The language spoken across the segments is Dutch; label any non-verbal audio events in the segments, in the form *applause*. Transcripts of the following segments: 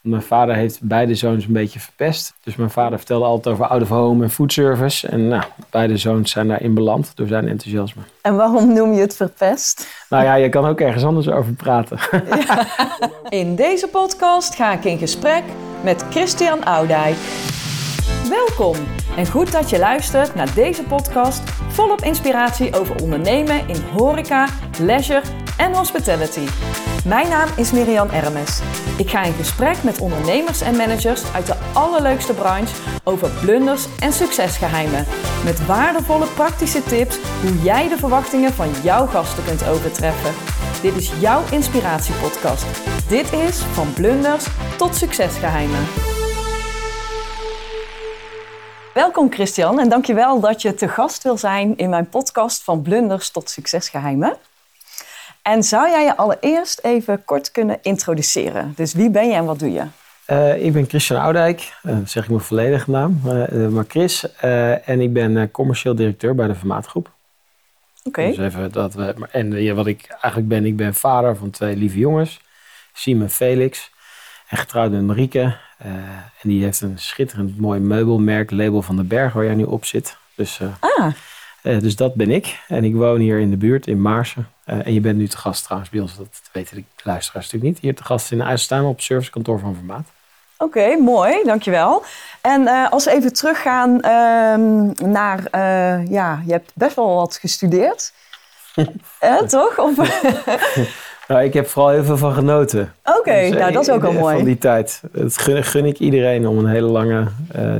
Mijn vader heeft beide zoons een beetje verpest. Dus mijn vader vertelde altijd over out of home en food service. En nou, beide zoons zijn daarin beland door zijn enthousiasme. En waarom noem je het verpest? Nou ja, je kan ook ergens anders over praten. *laughs* In deze podcast ga ik in gesprek met Christian Oudijk. Welkom en goed dat je luistert naar deze podcast volop inspiratie over ondernemen in horeca, leisure en hospitality. Mijn naam is Miriam Ermes. Ik ga in gesprek met ondernemers en managers uit de allerleukste branche over blunders en succesgeheimen. Met waardevolle praktische tips hoe jij de verwachtingen van jouw gasten kunt overtreffen. Dit is jouw inspiratiepodcast. Dit is van blunders tot succesgeheimen. Welkom Christian en dankjewel dat je te gast wil zijn in mijn podcast van blunders tot succesgeheimen. En zou jij je allereerst even kort kunnen introduceren? Dus wie ben je en wat doe je? Uh, ik ben Christian Oudijk, uh, zeg ik mijn volledige naam, uh, maar Chris. en ik ben commercieel directeur bij de Vermaatgroep. Oké. Okay. Dus even dat we, en ja, wat ik eigenlijk ben, ik ben vader van twee lieve jongens, Simon en Felix. En getrouwd met Marieke. en die heeft een schitterend mooi meubelmerk, label van de Berg, waar jij nu op zit. Dus, ah. Dus dat ben ik. En ik woon hier in de buurt, in Maarsen. Uh, en je bent nu te gast trouwens bij ons, dat weten de luisteraars natuurlijk niet. Hier te gast in IJsseltuin op het servicekantoor van Vermaat. Oké, okay, mooi, dankjewel. En uh, als we even teruggaan uh, naar, ja, je hebt best wel wat gestudeerd. *laughs* toch? Of... *laughs* nou, ik heb vooral heel veel van genoten. Oké, okay, dus, nou dat is ook wel mooi. Van die tijd. Dat gun, gun ik iedereen om een hele lange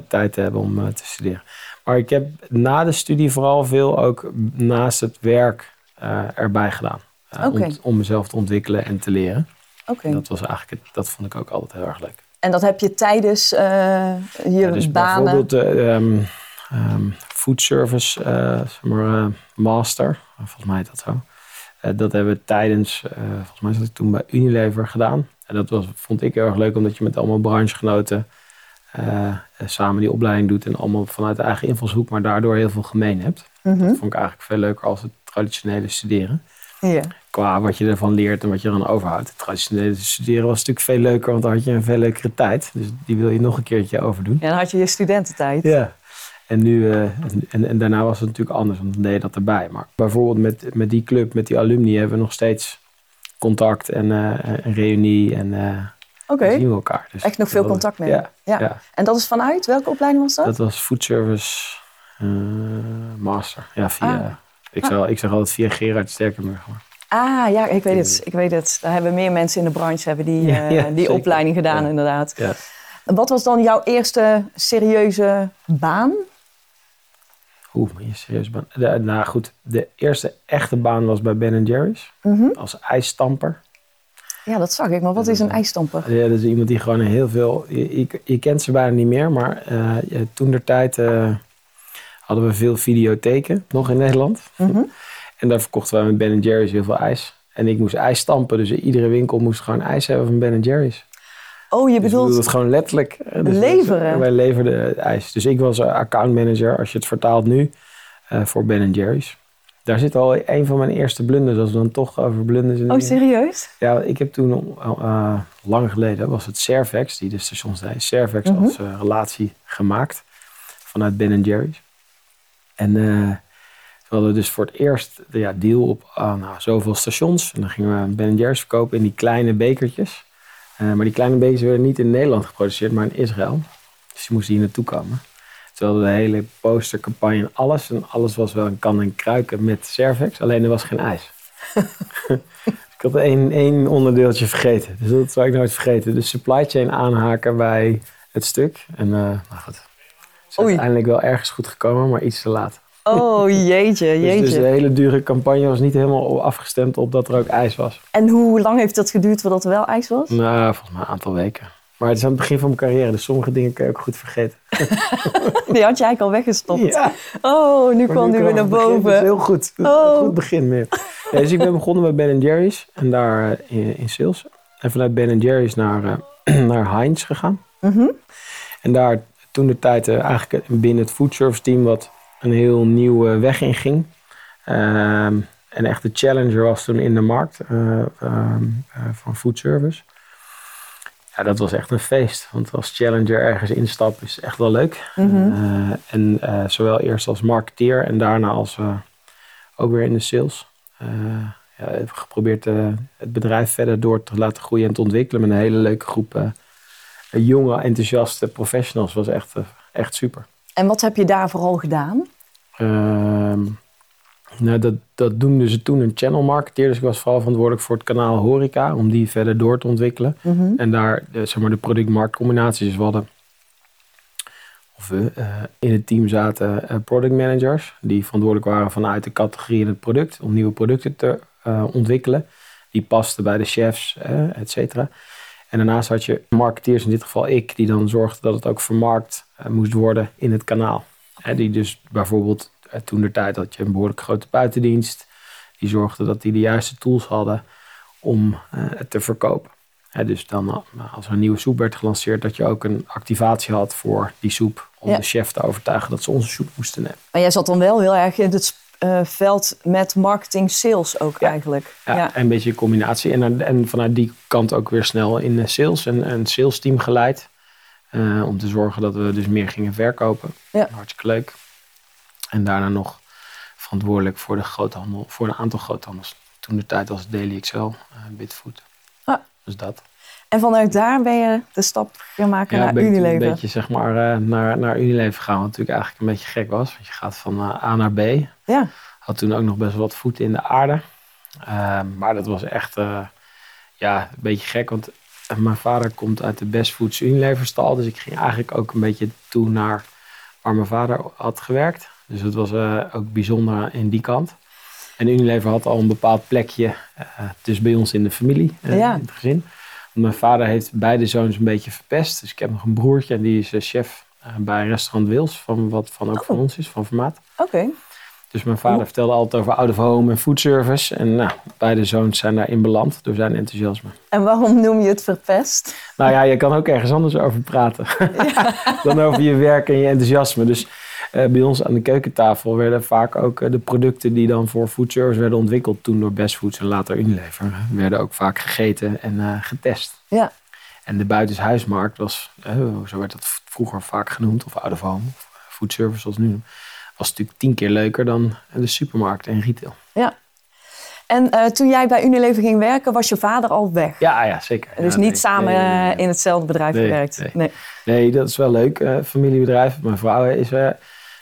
tijd te hebben om te studeren. Maar ik heb na de studie vooral veel ook naast het werk uh, erbij gedaan. Uh, okay. om, om, mezelf te ontwikkelen en te leren. Okay. Dat was eigenlijk, dat vond ik ook altijd heel erg leuk. En dat heb je tijdens uh, je ja, dus banen? Bijvoorbeeld um, um, food service zeg maar, master, volgens mij heet dat zo. dat hebben we tijdens, volgens mij zat ik toen bij Unilever gedaan. En dat was, vond ik heel erg leuk, omdat je met allemaal branchegenoten samen die opleiding doet. En allemaal vanuit de eigen invalshoek, maar daardoor heel veel gemeen hebt. Mm -hmm. Dat vond ik eigenlijk veel leuker als het traditionele studeren. Qua wat je ervan leert en wat je eraan overhoudt. Het traditionele studeren was natuurlijk veel leuker, want dan had je een veel leukere tijd. Dus die wil je nog een keertje overdoen. Ja, dan had je je studententijd. Ja. En, nu, uh, en, en, daarna was het natuurlijk anders, want dan deed je dat erbij. Maar bijvoorbeeld met, met die club, met die alumni, hebben we nog steeds contact en uh, een reunie. En okay. zien we elkaar. Dus Echt nog veel contact mee. Ja, ja. ja. En dat is vanuit? Welke opleiding was dat? Dat was food service master. Ja, via... Ah. Ik, zeg, ik zeg altijd via Gerard Sterkenburg. Maar. Ah, ja, ik weet het. Ik weet het. Daar hebben meer mensen in de branche hebben die, uh, die opleiding gedaan, inderdaad. Ja. Wat was dan jouw eerste serieuze baan? Oeh, mijn serieuze baan. De, nou goed, de eerste echte baan was bij Ben Jerry's. Mm -hmm. Als ijsstamper. Ja, dat zag ik. Maar wat is een ijsstamper? Ja, dat is iemand die gewoon heel veel... Je, je, je kent ze bijna niet meer, maar uh, toen der tijd... Uh, hadden we veel videotheken nog in Nederland. Mm -hmm. En daar verkochten we met Ben Jerry's heel veel ijs. En ik moest ijs stampen, dus iedere winkel moest gewoon ijs hebben van Ben Jerry's. Oh, je dus bedoelt... het gewoon letterlijk. Dus leveren? Wij leverden ijs. Dus ik was accountmanager, als je het vertaalt nu, uh, voor Ben Jerry's. Daar zit al een van mijn eerste blunders, als we dan toch over blunders... Oh, serieus? Ja, ik heb toen, uh, lang geleden, was het Servex, die de stations deed, Servex Mm -hmm. als uh, relatie gemaakt vanuit Ben Jerry's. En uh, we hadden dus voor het eerst de ja, deal op uh, nou, zoveel stations. En dan gingen we Ben Jerry's verkopen in die kleine bekertjes. Maar die kleine bekertjes werden niet in Nederland geproduceerd, maar in Israël. Dus die moesten hier naartoe komen. Terwijl de hele postercampagne alles. En alles was wel een kan en kruiken met Cervex. Alleen er was geen ijs. *laughs* ik had één, één onderdeeltje vergeten. Dus dat zou ik nooit vergeten. De supply chain aanhaken bij het stuk. En nou goed. Het is Oei. uiteindelijk wel ergens goed gekomen, maar iets te laat. Oh jeetje, *laughs* jeetje. Dus, dus, de hele dure campagne was niet helemaal afgestemd op dat er ook ijs was. En hoe lang heeft dat geduurd voordat er wel ijs was? Nou, volgens mij een aantal weken. Maar het is aan het begin van mijn carrière, dus sommige dingen kun je ook goed vergeten. *laughs* Die had je eigenlijk al weggestopt. Ja. Oh, nu kwam die weer naar boven. Dat is heel goed. Oh. Een goed begin meer. Ja, dus ik ben begonnen bij Ben Jerry's en daar uh, in, sales. En vanuit Ben Jerry's naar, uh, *clears throat* naar Heinz gegaan. Mm -hmm. En daar toen de tijd uh, eigenlijk binnen het foodservice team wat een heel nieuwe weg in ging. Um, en echt de challenger was toen in de markt uh, van food service. Ja, dat was echt een feest. Want als challenger ergens instappen is echt wel leuk. Uh, en uh, zowel eerst als marketeer en daarna als uh, ook weer in de sales. ja, heb geprobeerd het bedrijf verder door te laten groeien en te ontwikkelen met een hele leuke groep jonge, enthousiaste professionals. was echt, echt super. En wat heb je daar vooral gedaan? Nou, dat, dat doen ze toen een channel marketeer. Dus ik was vooral verantwoordelijk voor het kanaal horeca. Om die verder door te ontwikkelen. Mhm. En daar de, zeg maar, de product-marktcombinaties. Dus we hadden, of we uh, in het team zaten uh, product managers. Die verantwoordelijk waren vanuit de categorie in het product. Om nieuwe producten te uh, ontwikkelen. Die pasten bij de chefs, et cetera. En daarnaast had je marketeers, in dit geval ik. Die dan zorgden dat het ook vermarkt moest worden in het kanaal. die dus bijvoorbeeld eh, toen de tijd had je een behoorlijk grote buitendienst. Die zorgde dat die de juiste tools hadden om uh, het te verkopen. dus dan, eh, als er een nieuwe soep werd gelanceerd, dat je ook een activatie had voor die soep. Om de chef te overtuigen dat ze onze soep moesten nemen. Maar jij zat dan wel heel erg in het uh, veld met marketing, sales ook eigenlijk. Ja, ja, een beetje een combinatie. En, en vanuit die kant ook weer snel in sales en een sales team geleid. Uh, om te zorgen dat we dus meer gingen verkopen. Ja. Hartstikke leuk. En daarna nog verantwoordelijk voor de groothandel, voor een aantal groothandels. Toen de tijd was Daily XL, uh, Bitfood. Ah. Dus dat. En vanuit daar ben je de stap gemaakt ja, naar ben Unilever? een beetje zeg maar, uh, naar, naar Unilever gaan. Wat natuurlijk eigenlijk een beetje gek was. Want je gaat van uh, A naar B. Ja. Had toen ook nog best wel wat voeten in de aarde. Maar dat was echt ja, een beetje gek. Want mijn vader komt uit de Best Foods Unilever stal. Dus ik ging eigenlijk ook een beetje toe naar waar mijn vader had gewerkt. Dus het was uh, ook bijzonder in die kant. En Unilever had al een bepaald plekje uh, dus bij ons in de familie, uh, ja. in het gezin. Mijn vader heeft beide zoons een beetje verpest. Dus ik heb nog een broertje en die is chef bij restaurant Wils, van wat van ook oh. van ons is, van Formaat. Oké. Okay. Dus mijn vader oh. vertelde altijd over out of home en food service. En nou, beide zoons zijn daarin beland door zijn enthousiasme. En waarom noem je het verpest? Nou ja, je kan ook ergens anders over praten. Ja. *laughs* Dan over je werk en je enthousiasme. Dus bij ons aan de keukentafel werden vaak ook uh, de producten die dan voor food service werden ontwikkeld. Toen door Best Foods en later Unilever. werden ook vaak gegeten en getest. Ja. En de buitenshuismarkt was, zo werd dat vroeger vaak genoemd. Of out of home. Of food service zoals nu was natuurlijk tien keer leuker dan de supermarkt en retail. Ja. En uh, toen jij bij Unilever ging werken, was je vader al weg? Ja, ja zeker. Dus ja, niet nee, samen nee, in hetzelfde bedrijf gewerkt? Nee. Nee. nee, dat is wel leuk, uh, familiebedrijf. Mijn vrouw is, uh,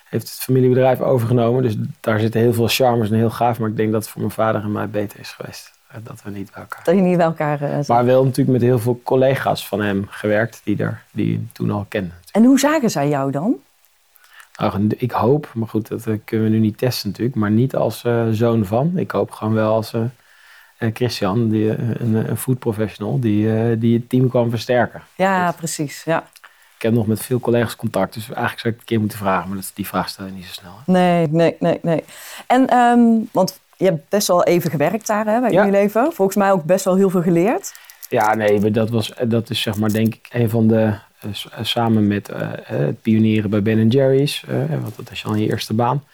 heeft het familiebedrijf overgenomen. Dus daar zitten heel veel charmes en heel gaaf. Maar ik denk dat het voor mijn vader en mij beter is geweest. Dat we niet bij elkaar... Dat je niet bij elkaar Maar wel natuurlijk met heel veel collega's van hem gewerkt. Die, er, die toen al kenden. En hoe zagen zij jou dan? Nou, ik hoop, maar goed, dat kunnen we nu niet testen natuurlijk, maar niet als uh, zoon van. Ik hoop gewoon wel als uh, Christian, die, een, een food professional, die, die het team kan versterken. Ja, precies. Ja. Ik heb nog met veel collega's contact, dus eigenlijk zou ik het een keer moeten vragen, maar dat, die vraag stel je niet zo snel. Hè? Nee, nee, nee, nee. En, um, want je hebt best wel even gewerkt daar hè, bij Ja. Unilever. Volgens mij ook best wel heel veel geleerd. Ja, nee, maar dat, was, dat is zeg maar denk ik een van de, uh, samen met uh, het pionieren bij Ben Jerry's, uh, want dat is al je eerste baan.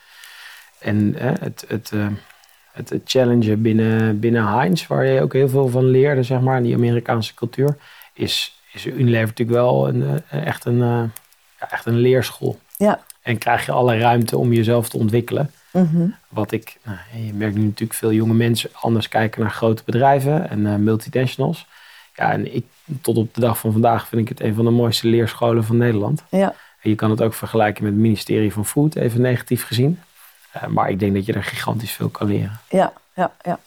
En het, het, het, het challengen binnen, binnen Heinz, waar je ook heel veel van leerde, zeg maar, die Amerikaanse cultuur, is, is Unilever natuurlijk wel een, echt, een, ja, echt een leerschool. Ja. En krijg je alle ruimte om jezelf te ontwikkelen. Mm -hmm. Wat ik, nou, je merkt nu natuurlijk veel jonge mensen anders kijken naar grote bedrijven en uh, multinationals. Ja, en ik, tot op de dag van vandaag vind ik het een van de mooiste leerscholen van Nederland. Ja. En je kan het ook vergelijken met het ministerie van Food, even negatief gezien. Uh, maar ik denk dat je er gigantisch veel kan leren. Ja, ja, ja.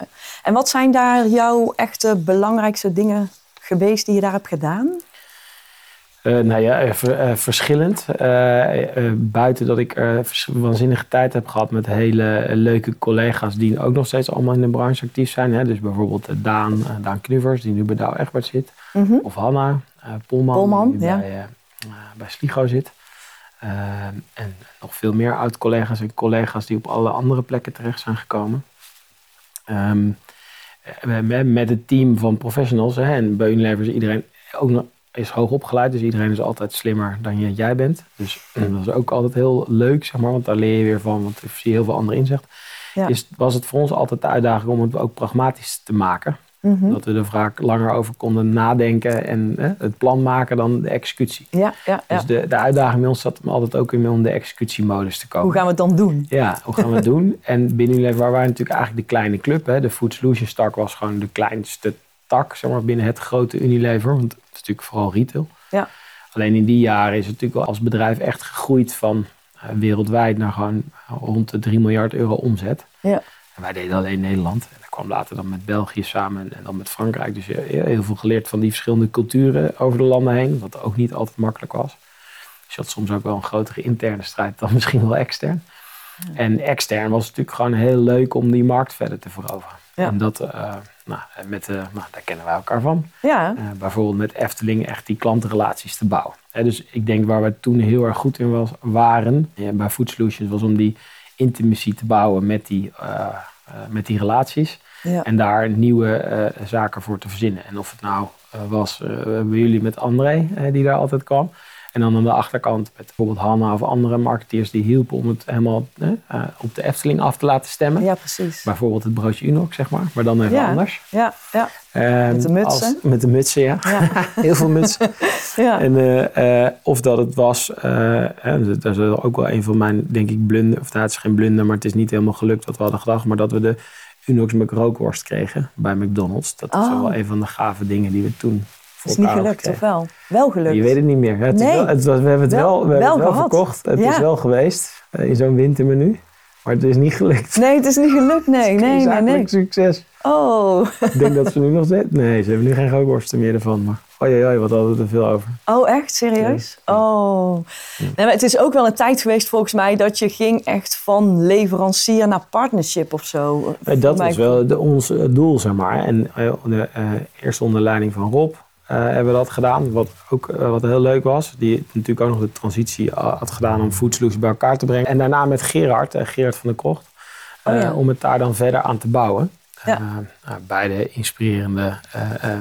En wat zijn daar jouw echte belangrijkste dingen geweest die je daar hebt gedaan? Uh, nou ja, ver, uh, verschillend. Buiten dat ik waanzinnige tijd heb gehad met hele leuke collega's die ook nog steeds allemaal in de branche actief zijn. Hè. Dus bijvoorbeeld Daan, Daan Knuvers, die nu bij Douw Egbert zit. Mm -hmm. Of Hanna Polman, Polman, die ja. bij, bij Sligo zit. en nog veel meer oud-collega's en collega's die op alle andere plekken terecht zijn gekomen. Um, met het team van professionals. Hè, en bij Unilever is iedereen ook nog is hoog opgeleid, dus iedereen is altijd slimmer dan jij bent. Dus dat is ook altijd heel leuk, zeg maar, want daar leer je weer van, want ik zie heel veel andere inzicht. Ja. Is, was het voor ons altijd de uitdaging om het ook pragmatisch te maken. Mhm. Dat we er vaak langer over konden nadenken en hè, het plan maken dan de executie. Ja, ja, ja. Dus de, de uitdaging bij ons zat hem altijd ook in om de executiemodus te komen. Hoe gaan we het dan doen? Ja, hoe gaan we het doen? *laughs* En binnen Unilever waren wij natuurlijk eigenlijk de kleine club. Hè. De Food Solutions tak was gewoon de kleinste tak zeg maar, binnen het grote Unilever. Want het is natuurlijk vooral retail. Ja. Alleen in die jaren is het natuurlijk wel als bedrijf echt gegroeid van eh, wereldwijd naar gewoon rond de 3 miljard euro omzet. Ja. En wij deden alleen Nederland. Kwam later dan met België samen en, dan met Frankrijk. Dus heel veel geleerd van die verschillende culturen over de landen heen. Wat ook niet altijd makkelijk was. Dus je had soms ook wel een grotere interne strijd dan *laughs* misschien wel extern. En extern was het natuurlijk gewoon heel leuk om die markt verder te veroveren. Ja. En dat, eh, nou, met, eh, nou, daar kennen wij elkaar van. Ja, Eh, bijvoorbeeld met Efteling echt die klantenrelaties te bouwen. Hè, dus ik denk waar we toen heel erg goed in was, waren bij Food Solutions was om die intimacy te bouwen met die, met die relaties. Ja. En daar nieuwe eh, zaken voor te verzinnen. En of het nou eh, was eh, bij jullie met André, die daar altijd kwam. En dan aan de achterkant met bijvoorbeeld Hanna of andere marketeers die hielpen om het helemaal op de Efteling af te laten stemmen. ja precies. Bijvoorbeeld het broodje Unox, zeg maar. Maar dan even Ja. anders. Ja, ja, Ehm, Met de mutsen. als- met de mutsen, ja. ja. *laughs* Heel veel mutsen. *laughs* ja. En, of dat het was, dat is ook wel een van mijn, denk ik, blunder. Of nou, het is geen blunder, maar het is niet helemaal gelukt wat we hadden gedacht. Maar dat we de Unox McRookworst kregen bij McDonald's. Dat is Oh. wel een van de gave dingen die we toen voor is niet gelukt, of wel? Wel gelukt. Je weet het niet meer. Het Nee. wel, het was, we hebben het Wel- wel, we hebben wel het wel gehad. verkocht. Het Ja. is wel geweest eh, in zo'n wintermenu. Maar het is niet gelukt. Nee, het is niet gelukt. Nee, *laughs* Geen nee, nee, zakelijk nee. succes. Oh. Ik denk dat ze nu nog steeds... Nee, ze hebben nu geen rookworsten meer ervan. Maar oei, oei, wat hadden we er veel over. Oh, echt? Serieus? Oh. Nee, maar het is ook wel een tijd geweest volgens mij dat je ging echt van leverancier naar partnership of zo. Nee, dat was wel de, ons eh, doel, zeg maar. En eh, eh, eerst onder leiding van Rob eh, hebben we dat gedaan. Wat ook eh, wat heel leuk was. Die natuurlijk ook nog de transitie eh, had gedaan om Food Solutions bij elkaar te brengen. En daarna met Gerard, eh, Gerard van der Krocht. Oh ja. eh, om het daar dan verder aan te bouwen. Ja. Eh, nou, beide inspirerende eh, eh, eh,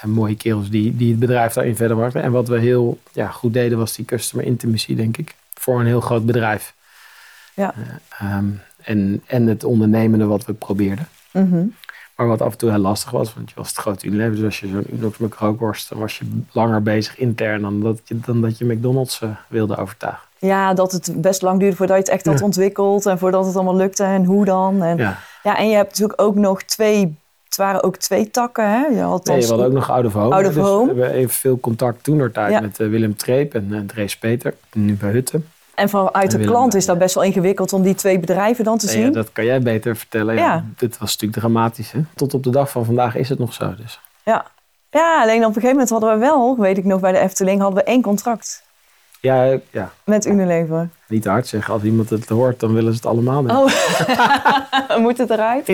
en mooie kerels die, die het bedrijf daarin verder brachten. En wat we heel ja, goed deden was die customer intimacy, denk ik. Voor een heel groot bedrijf. Ja. Ehm, en, en het ondernemende wat we probeerden. Mhm. Maar wat af en toe heel lastig was, want je was het grote Unilever. Dus als je zo'n Unox met rookworst, dan was je langer bezig intern dan dat je, dan dat je McDonald's eh, wilde overtuigen. Ja, dat het best lang duurde voordat je het echt had Ja. ontwikkeld en voordat het allemaal lukte en hoe dan. En, ja. Ja. en je hebt natuurlijk ook nog twee, het waren ook twee takken, hè? Je had Nee, we hadden ook nog Out of Home. Out of dus Home. We hebben even veel contact toen tijd Ja. met eh, Willem Treep en uh, Drees Peter. Nu bij Hutten. En vanuit de klant is dat best wel ingewikkeld om die twee bedrijven dan te zien. ja, dat kan jij beter vertellen. Ja. Ja. Dit was natuurlijk dramatisch. Hè? Tot op de dag van vandaag is het nog zo. Dus. Ja. ja, alleen op een gegeven moment hadden we wel, weet ik nog bij de Efteling, hadden we één contract Ja, ja, met Unilever. niet te hard zeggen. Als iemand het hoort, dan willen ze het allemaal doen. Oh, *laughs* moet het eruit?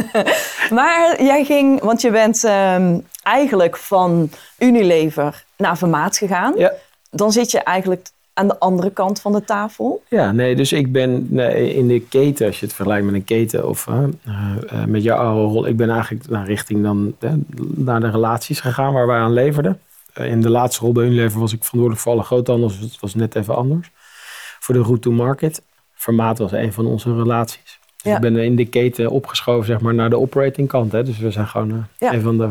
*laughs* maar jij ging, want je bent ehm, eigenlijk van Unilever naar Vermaat gegaan. Ja. Dan zit je eigenlijk aan de andere kant van de tafel. Ja, nee, dus ik ben nee, in de keten, als je het vergelijkt met een keten of eh, eh, met jouw oude rol, ik ben eigenlijk naar richting dan naar de relaties gegaan waar wij aan leverden. Eh, in de laatste rol bij Unilever was ik verantwoordelijk voor alle groothandels, dus het was net even anders. Voor de route to market. Formaat was een van onze relaties. Dus Ja. ik ben in de keten opgeschoven zeg maar, naar de operating kant. Hè. Dus we zijn gewoon Ja. een van de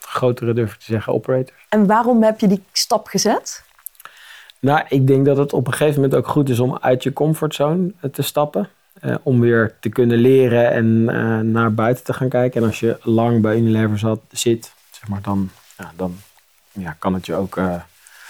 grotere, durf ik te zeggen, operators. En waarom heb je die stap gezet? Nou, ik denk dat het op een gegeven moment ook goed is om uit je comfortzone eh, te stappen. Eh, om weer te kunnen leren en eh, naar buiten te gaan kijken. En als je lang bij Unilever zat, zit, zeg maar, dan, ja, dan ja, kan het je ook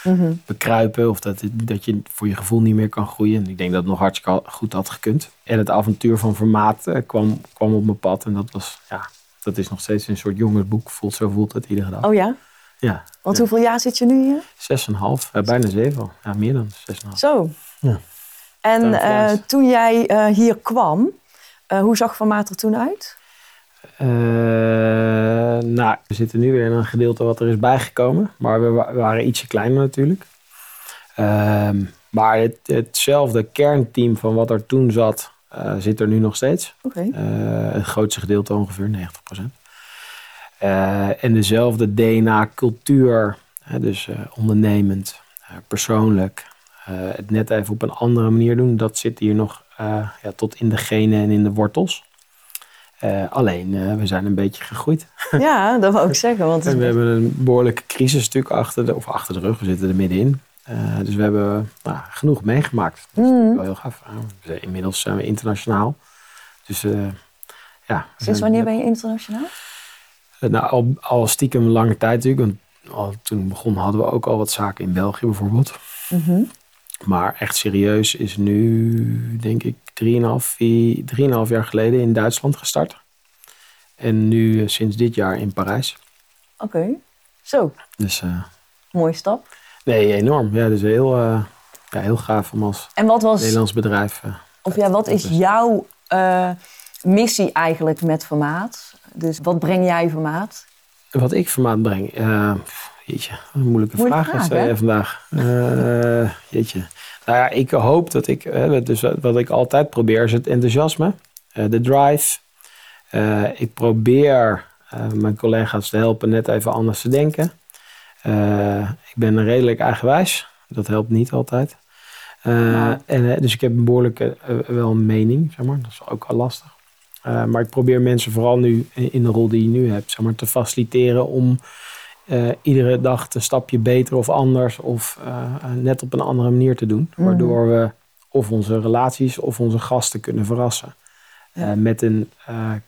Mhm. bekruipen. Of dat, dat je voor je gevoel niet meer kan groeien. En ik denk dat het nog hartstikke goed had gekund. En het avontuur van formaat eh, kwam, kwam op mijn pad. En dat was, ja, dat is nog steeds een soort jongensboek. Voelt, zo voelt het iedere dag. Oh ja? Ja, Want Ja. hoeveel jaar zit je nu hier? zes en half. Eh, bijna zeven. Ja, meer dan zes en half. Zo. Ja. En eh, toen jij eh, hier kwam, eh, hoe zag Formaat er toen uit? Nou, we zitten nu weer in een gedeelte wat er is bijgekomen. Maar we, wa- we waren ietsje kleiner natuurlijk. Ehm, maar het, hetzelfde kernteam van wat er toen zat, zit er nu nog steeds. Oké. Eh, het grootste gedeelte ongeveer, 90%. Eh, en dezelfde DNA, cultuur, hè, dus eh, ondernemend, eh, persoonlijk. eh, het net even op een andere manier doen, dat zit hier nog eh, ja, tot in de genen en in de wortels. Uh, alleen, uh, we zijn een beetje gegroeid. *laughs* Ja, dat wil ik zeggen. Want en we hebben een behoorlijke crisis natuurlijk achter de, of achter de rug. We zitten er middenin. Uh, dus we hebben nou, genoeg meegemaakt. Dat is Mm. wel heel gaaf. Inmiddels zijn we internationaal. Dus ja. Sinds wanneer ben je internationaal? Nou, al, al stiekem lange tijd natuurlijk. Want al, toen begon hadden we ook al wat zaken in België bijvoorbeeld. Mm -hmm. Maar echt serieus is nu, denk ik, 3,5 jaar geleden in Duitsland gestart. En nu sinds dit jaar in Parijs. Oké, okay. zo. Dus, uh, Mooie stap. Nee, enorm. Ja, dus heel, uh, ja, heel gaaf om als en wat was, Nederlands bedrijf. Uh, of ja, wat is jouw missie eigenlijk met formaat? Dus wat breng jij formaat? Wat ik formaat breng? jeetje, een moeilijke, Moeilijke vraag, vraag uh, vandaag. Uh, jeetje. Nou ja, ik hoop dat ik, uh, dus wat ik altijd probeer is het enthousiasme, de drive. ik probeer mijn collega's te helpen net even anders te denken. ik ben redelijk eigenwijs, dat helpt niet altijd. Nou. en, dus ik heb een behoorlijke wel een mening, zeg maar. dat is ook al lastig. Maar ik probeer mensen vooral nu in de rol die je nu hebt, zeg maar, te faciliteren om uh, iedere dag een stapje beter of anders of uh, net op een andere manier te doen. Mhm. Waardoor we of onze relaties of onze gasten kunnen verrassen. Ja. Met een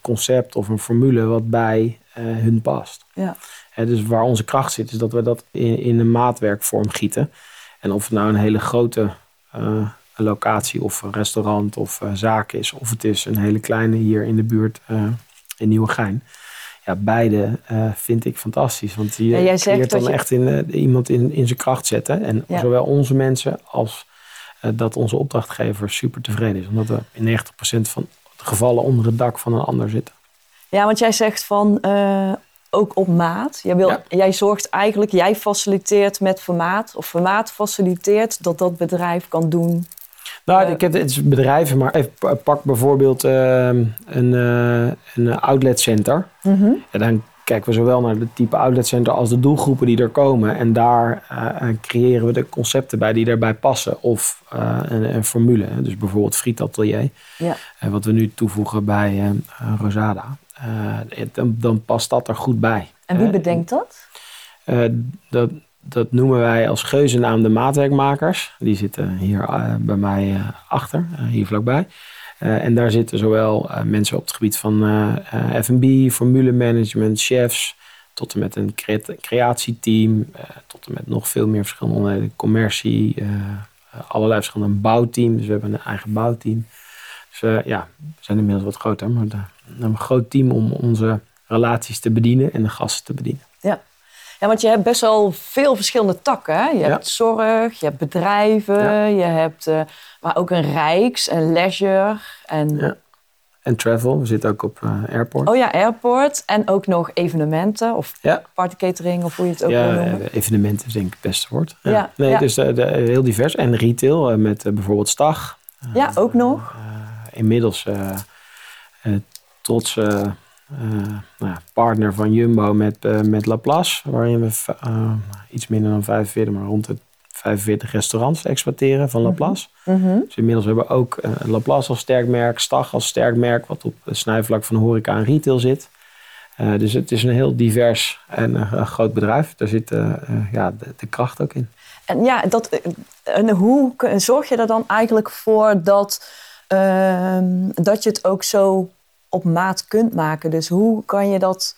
concept of een formule wat bij hun past. Ja. dus waar onze kracht zit, is dat we dat in, in een maatwerkvorm gieten. En of het nou een hele grote locatie of een restaurant of zaak is, of het is een hele kleine hier in de buurt in Nieuwegein ja, beide uh, vind ik fantastisch. Want je Ja, creëert dan je- echt in, uh, iemand in, in zijn kracht zetten. En Ja. zowel onze mensen als uh, dat onze opdrachtgever super tevreden is. Omdat we in 90% van de gevallen onder het dak van een ander zitten. Ja, want jij zegt van eh, ook op maat. Jij, wil, Ja. jij zorgt eigenlijk, jij faciliteert met formaat, of formaat faciliteert dat dat bedrijf kan doen. Nou, Eh. ik heb het is bedrijven, maar even pa- pak bijvoorbeeld eh, een, eh een outletcenter. En dan kijken we zowel naar het type outletcenter als de doelgroepen die er komen. En daar eh, creëren we de concepten bij die daarbij passen. Of een, een formule. Dus bijvoorbeeld frietatelier. Ja. Wat we nu toevoegen bij Rosada. Dan, dan past dat er goed bij. En wie bedenkt dat? dat, dat noemen wij als geuzennaam de maatwerkmakers. Die zitten hier eh, bij mij eh, achter, eh, hier vlakbij. En daar zitten zowel mensen op het gebied van F&B, formulemanagement, chefs... tot en met een crea- creatieteam, tot en met nog veel meer verschillende onderdelen. Commercie, allerlei verschillende bouwteams. Dus we hebben een eigen bouwteam. Dus ja, we zijn inmiddels wat groter, maar we hebben een groot team om onze relaties te bedienen en de gasten te bedienen. Ja, want je hebt best wel veel verschillende takken. Hè? Je Ja. hebt zorg, je hebt bedrijven, Ja. je hebt eh, maar ook een rijks, een leisure en Ja. En travel, we zitten ook op eh, airport. oh ja, airport en ook nog evenementen of Ja. party catering of hoe je het ook ja, wil noemen. eh, evenementen is denk ik het beste woord. Ja. Ja, nee, ja. dus de- heel divers. En retail met bijvoorbeeld Stag. Ja, ook nog. Inmiddels eh eh, nou partner van Jumbo met, eh, met Laplace. Waarin we eh, iets minder dan 45, maar rond de 45 restaurants exploiteren van Laplace. Mhm. Dus inmiddels hebben we ook Laplace als sterk merk, Stag als sterk merk, wat op het snijvlak van horeca en retail zit. Dus het is een heel divers en een groot bedrijf. Daar zit ja, de, de kracht ook in. En ja, dat, en hoe zorg je er dan eigenlijk voor dat, ehm, dat je het ook zo op maat kunt maken? Dus hoe kan je dat...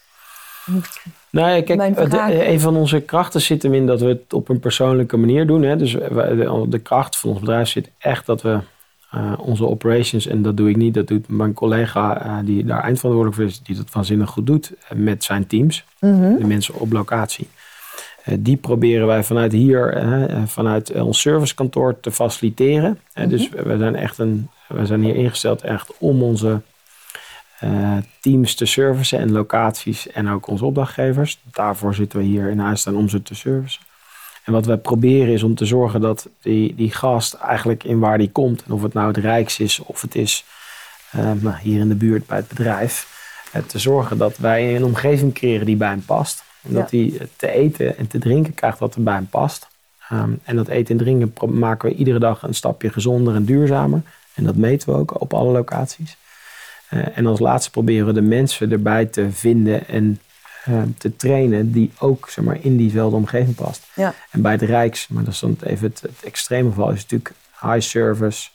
Nou ja, kijk, de- een van onze krachten zit hem in dat we het op een persoonlijke manier doen. Hè. Dus wij- de, de kracht van ons bedrijf zit echt dat we eh, onze operations, en dat doe ik niet, dat doet mijn collega eh, die daar eindverantwoordelijk voor is, die dat waanzinnig goed doet, eh, met zijn teams, Mhm. de mensen op locatie. Die proberen wij vanuit hier, vanuit ons servicekantoor te faciliteren. Dus we we zijn echt een, we zijn hier ingesteld echt om onze eh, teams te servicen en locaties en ook onze opdrachtgevers. Daarvoor zitten we hier in huis staan om ze te servicen. En wat wij proberen is om te zorgen dat die, die gast eigenlijk in waar die komt, en of het nou het Rijks is of het is eh, nou, hier in de buurt bij het bedrijf, eh, te zorgen dat wij een omgeving creëren die bij hem past. En dat hij te eten en te drinken krijgt wat er bij hem past. Ehm, en dat eten en drinken maken we iedere dag een stapje gezonder en duurzamer. En dat meten we ook op alle locaties. Eh, en als laatste proberen we de mensen erbij te vinden en eh, te trainen die ook zeg maar, in diezelfde omgeving past. Ja. En bij het Rijks, maar dat is dan even het, het extreme geval, is natuurlijk high service.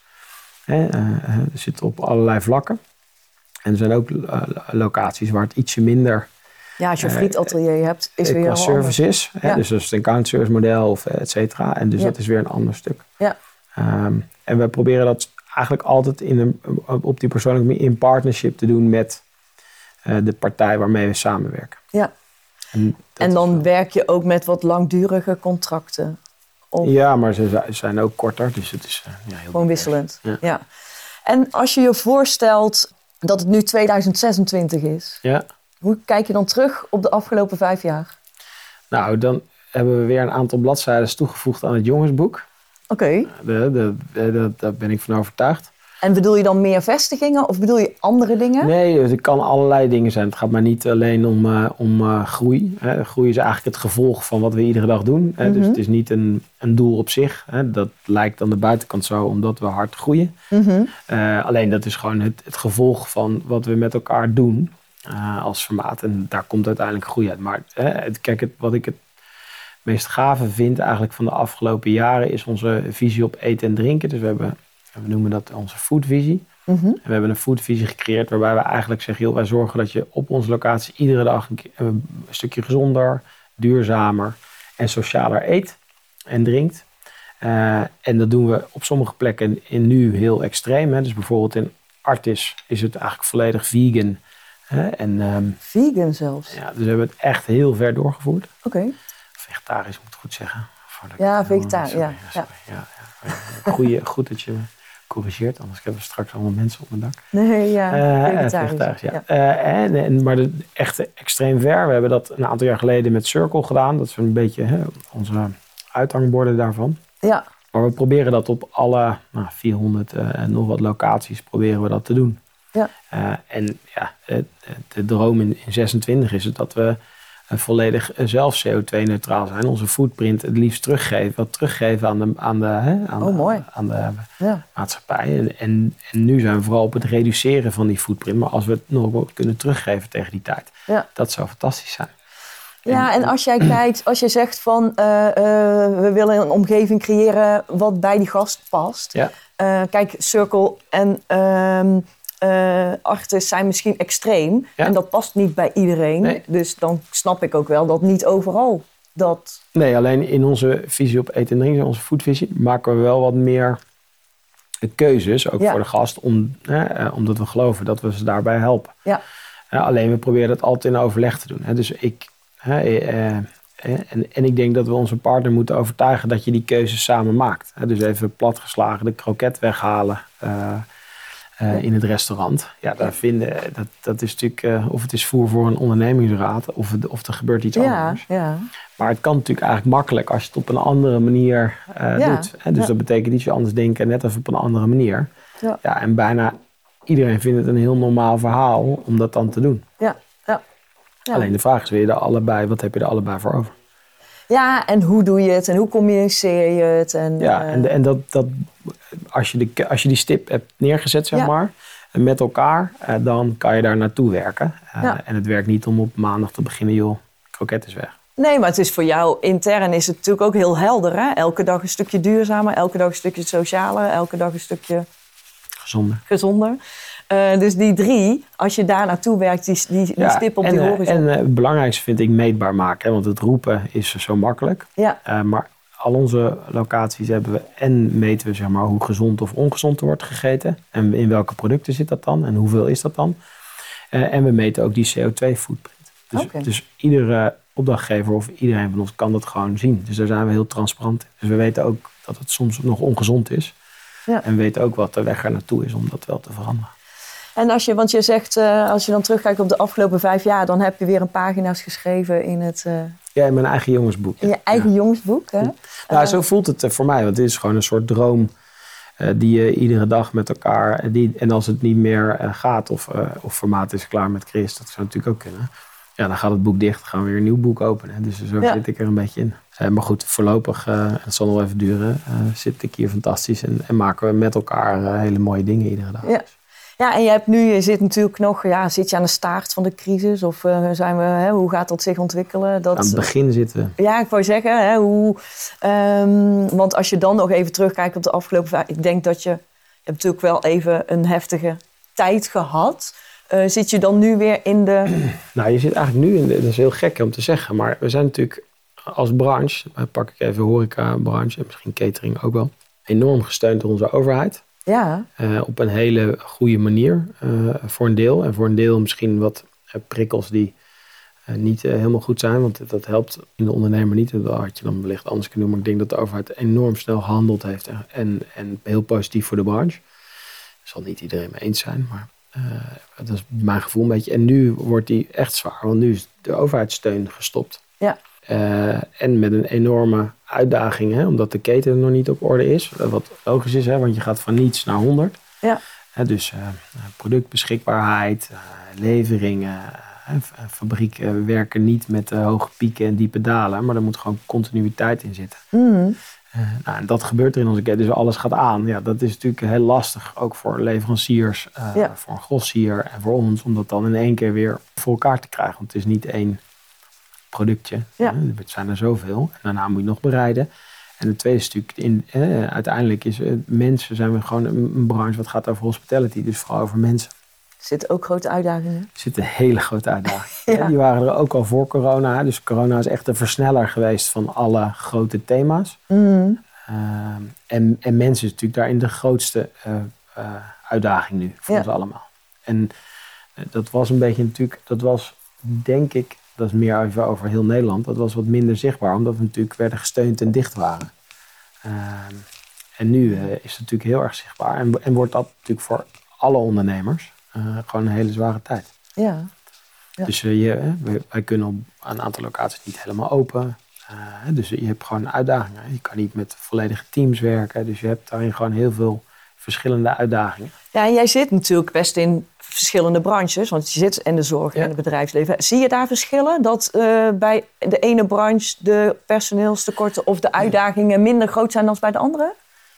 Hè, eh, zit op allerlei vlakken. En er zijn ook locaties waar het ietsje minder Ja, als je een frietatelier hebt, is weer qua heel service is. Hè? Ja. Dus dat is een account service model of et cetera. En dus Ja. dat is weer een ander stuk. Ja. Ehm, en we proberen dat eigenlijk altijd in een, op die persoonlijke manier in partnership te doen met eh, de partij waarmee we samenwerken. Ja. En, dan werk je ook met wat langdurige contracten. Of Ja, maar ze zi- zijn ook korter, dus het is eh, ja, heel gewoon wisselend. Ja. Ja. En als je je voorstelt dat het nu 2026 is, Ja, hoe kijk je dan terug op de afgelopen vijf jaar? nou dan hebben we weer een aantal bladzijden toegevoegd aan het jongensboek. Oké. De- daar ben ik van overtuigd. En bedoel je dan meer vestigingen of bedoel je andere dingen? Nee, het kan allerlei dingen zijn. Het gaat maar niet alleen om, eh, om eh, groei. Hè. Groei is eigenlijk het gevolg van wat we iedere dag doen. Hè. Dus Mhm. het is niet een, een doel op zich. Hè. Dat lijkt aan de buitenkant zo, omdat we hard groeien. Mhm. Eh, alleen dat is gewoon het, het gevolg van wat we met elkaar doen als formaat. En daar komt uiteindelijk groei uit. Maar kijk, het, wat ik het meest gave vind eigenlijk van de afgelopen jaren... is onze visie op eten en drinken. Dus we, hebben, we noemen dat onze foodvisie. En we hebben een foodvisie gecreëerd waarbij we eigenlijk zeggen... Joh, wij zorgen dat je op onze locatie iedere dag een stukje gezonder, duurzamer en socialer eet en drinkt. Eh, en dat doen we op sommige plekken in nu heel extreem. Hè. Dus bijvoorbeeld in Artis is het eigenlijk volledig vegan. Hè. En ehm, Vegan zelfs. ja, dus we hebben het echt heel ver doorgevoerd. Oké. Vegetarisch moet ik goed zeggen. Ja, oh, vegetarisch, ja, sorry, ja, ja. Goeie, goed dat je corrigeert, anders hebben we straks allemaal mensen op mijn dak. Nee, ja. Eh, vegetarisch. ja. Eh, en, en, maar de, echt extreem ver. We hebben dat een aantal jaar geleden met Circle gedaan. Dat is een beetje hè, onze uithangborden daarvan. Ja. Maar we proberen dat op alle nou, 400 eh, en nog wat locaties proberen we dat te doen. Ja. En ja, de, de droom in, in 26 is het dat we volledig eh, zelf CO2-neutraal zijn. Onze footprint het liefst teruggeven, wat teruggeven aan de, aan de, hè, aan, Oh, mooi. aan de ja. maatschappij. En, en, en nu zijn we vooral op het reduceren van die footprint. Maar als we het nog wat kunnen teruggeven tegen die tijd, Ja. dat zou fantastisch zijn. Ja, en als jij *clears throat* kijkt, als je zegt van eh, eh, we willen een omgeving creëren wat bij die gast past. Ja. Kijk, Circle en ehm Artis zijn misschien extreem. Ja. En dat past niet bij iedereen. Nee. Dus dan snap ik ook wel dat niet overal dat. Nee, alleen in onze visie op eten en drinken, onze foodvisie, maken we wel wat meer keuzes, ook Ja. voor de gast, om, hè, eh, omdat we geloven dat we ze daarbij helpen. Ja. Ja, alleen we proberen dat altijd in overleg te doen. Hè. Dus ik, hè, eh, eh, en, en ik denk dat we onze partner moeten overtuigen dat je die keuzes samen maakt. Dus even platgeslagen de kroket weghalen eh, in het restaurant. Ja, daar vinden, dat, dat is natuurlijk, eh, of het is voer voor een ondernemingsraad, of, het, of er gebeurt iets Ja, anders. ja. Maar het kan natuurlijk eigenlijk makkelijk als je het op een andere manier eh, Ja, doet. Hè? Dus dat betekent iets anders denken, net als op een andere manier. Ja. Ja, en bijna iedereen vindt het een heel normaal verhaal om dat dan te doen. Ja, ja. Alleen de vraag is, wil je er allebei, wat heb je er allebei voor over? ja, en hoe doe je het en hoe communiceer je het? En, Ja, en, en dat, dat, als, je de, als je die stip hebt neergezet, zeg Ja. maar, en met elkaar, eh, dan kan je daar naartoe werken. Eh, Ja. En het werkt niet om op maandag te beginnen, joh, kroket is weg. Nee, maar het is voor jou intern is het natuurlijk ook heel helder. Hè? Elke dag een stukje duurzamer, elke dag een stukje socialer, elke dag een stukje Gezonder. gezonder. Eh, dus die drie, als je daar naartoe werkt, die, die, die stip op en, die horizon. En eh, het belangrijkste vind ik meetbaar maken. Hè, want het roepen is zo makkelijk. ja, maar al onze locaties hebben we en meten we zeg maar, hoe gezond of ongezond er wordt gegeten. En in welke producten zit dat dan en hoeveel is dat dan. Eh, en we meten ook die CO2-footprint. Dus, dus iedere opdrachtgever of iedereen van ons kan dat gewoon zien. Dus daar zijn we heel transparant in. Dus we weten ook dat het soms nog ongezond is. Ja. En we weten ook wat de weg er naartoe is om dat wel te veranderen. En als je, want je zegt, eh, als je dan terugkijkt op de afgelopen vijf jaar, dan heb je weer een pagina's geschreven in, het, eh, Ja, in mijn eigen jongensboek. in je eigen jongensboek. Hè? Nou, zo voelt het eh, voor mij. Want het is gewoon een soort droom eh, die je iedere dag met elkaar... eh, Die, en als het niet meer eh, gaat of, eh, of formaat is klaar met Chris... dat zou natuurlijk ook kunnen. Ja, dan gaat het boek dicht. gaan we weer een nieuw boek openen. Dus zo Ja. zit ik er een beetje in. Eh, maar goed, voorlopig, eh, het zal nog even duren... eh, zit ik hier fantastisch en, en maken we met elkaar eh, hele mooie dingen iedere dag. Ja. Ja, en je, hebt nu, je zit natuurlijk nog, ja, zit je aan de staart van de crisis? Of uh, zijn we, hè, hoe gaat dat zich ontwikkelen? Dat, aan het begin zitten Ja, ik wou zeggen, hè, hoe, um, want als je dan nog even terugkijkt op de afgelopen... Ik denk dat je, je hebt natuurlijk wel even een heftige tijd gehad. Uh, zit je dan nu weer in de... *clears throat* Nou, je zit eigenlijk nu in de... Dat is heel gek om te zeggen, maar we zijn natuurlijk als branche... Pak ik even horeca-branche en misschien catering ook wel... enorm gesteund door onze overheid. Ja. Uh, op een hele goede manier uh, voor een deel. En voor een deel misschien wat uh, prikkels die niet helemaal goed zijn. Want dat helpt in de ondernemer niet. Dat had je dan wellicht anders kunnen doen. Maar ik denk dat de overheid enorm snel gehandeld heeft. En, en, en heel positief voor de branche. Zal niet iedereen mee eens zijn. Maar dat is mijn gevoel een beetje. En nu wordt die echt zwaar. Want nu is de overheidssteun gestopt. Ja. En met een enorme uitdaging, hè, omdat de keten nog niet op orde is. Wat logisch is, hè, want je gaat van niets naar 100. Ja. Dus uh, productbeschikbaarheid, uh, leveringen. fabrieken werken niet met hoge pieken en diepe dalen, maar er moet gewoon continuïteit in zitten. Mm. nou, en dat gebeurt er in onze keten, dus alles gaat aan. Ja, dat is natuurlijk heel lastig, ook voor leveranciers, ja. voor een grossier en voor ons, om dat dan in één keer weer voor elkaar te krijgen. Want het is niet één productje. Ja. Het zijn er zoveel. En daarna moet je nog bereiden. En het tweede stuk, in, eh, uiteindelijk is eh, mensen zijn we gewoon een, een, branche wat gaat over hospitality, dus vooral over mensen. Er zitten ook grote uitdagingen. Er zitten hele grote uitdagingen. *laughs* Ja. Die waren er ook al voor corona. Dus corona is echt een versneller geweest van alle grote thema's. Mm. Uh, en, en mensen is natuurlijk daarin de grootste uh, uitdaging nu voor Ja. ons allemaal. En dat was een beetje natuurlijk, dat was denk ik dat is meer even over heel Nederland. Dat was wat minder zichtbaar, omdat we natuurlijk werden gesteund en dicht waren. Uh, en nu uh, is het natuurlijk heel erg zichtbaar. En, en wordt dat natuurlijk voor alle ondernemers uh, gewoon een hele zware tijd. Ja. Ja. Dus je, wij, wij, kunnen op een aantal locaties niet helemaal open. dus je hebt gewoon uitdagingen. Je kan niet met volledige teams werken. Dus je hebt daarin gewoon heel veel verschillende uitdagingen. Ja, en jij zit natuurlijk best in verschillende branches, want je zit in de zorg Ja. en het bedrijfsleven. Zie je daar verschillen? Dat uh, bij de ene branche de personeelstekorten of de uitdagingen minder groot zijn dan bij de andere?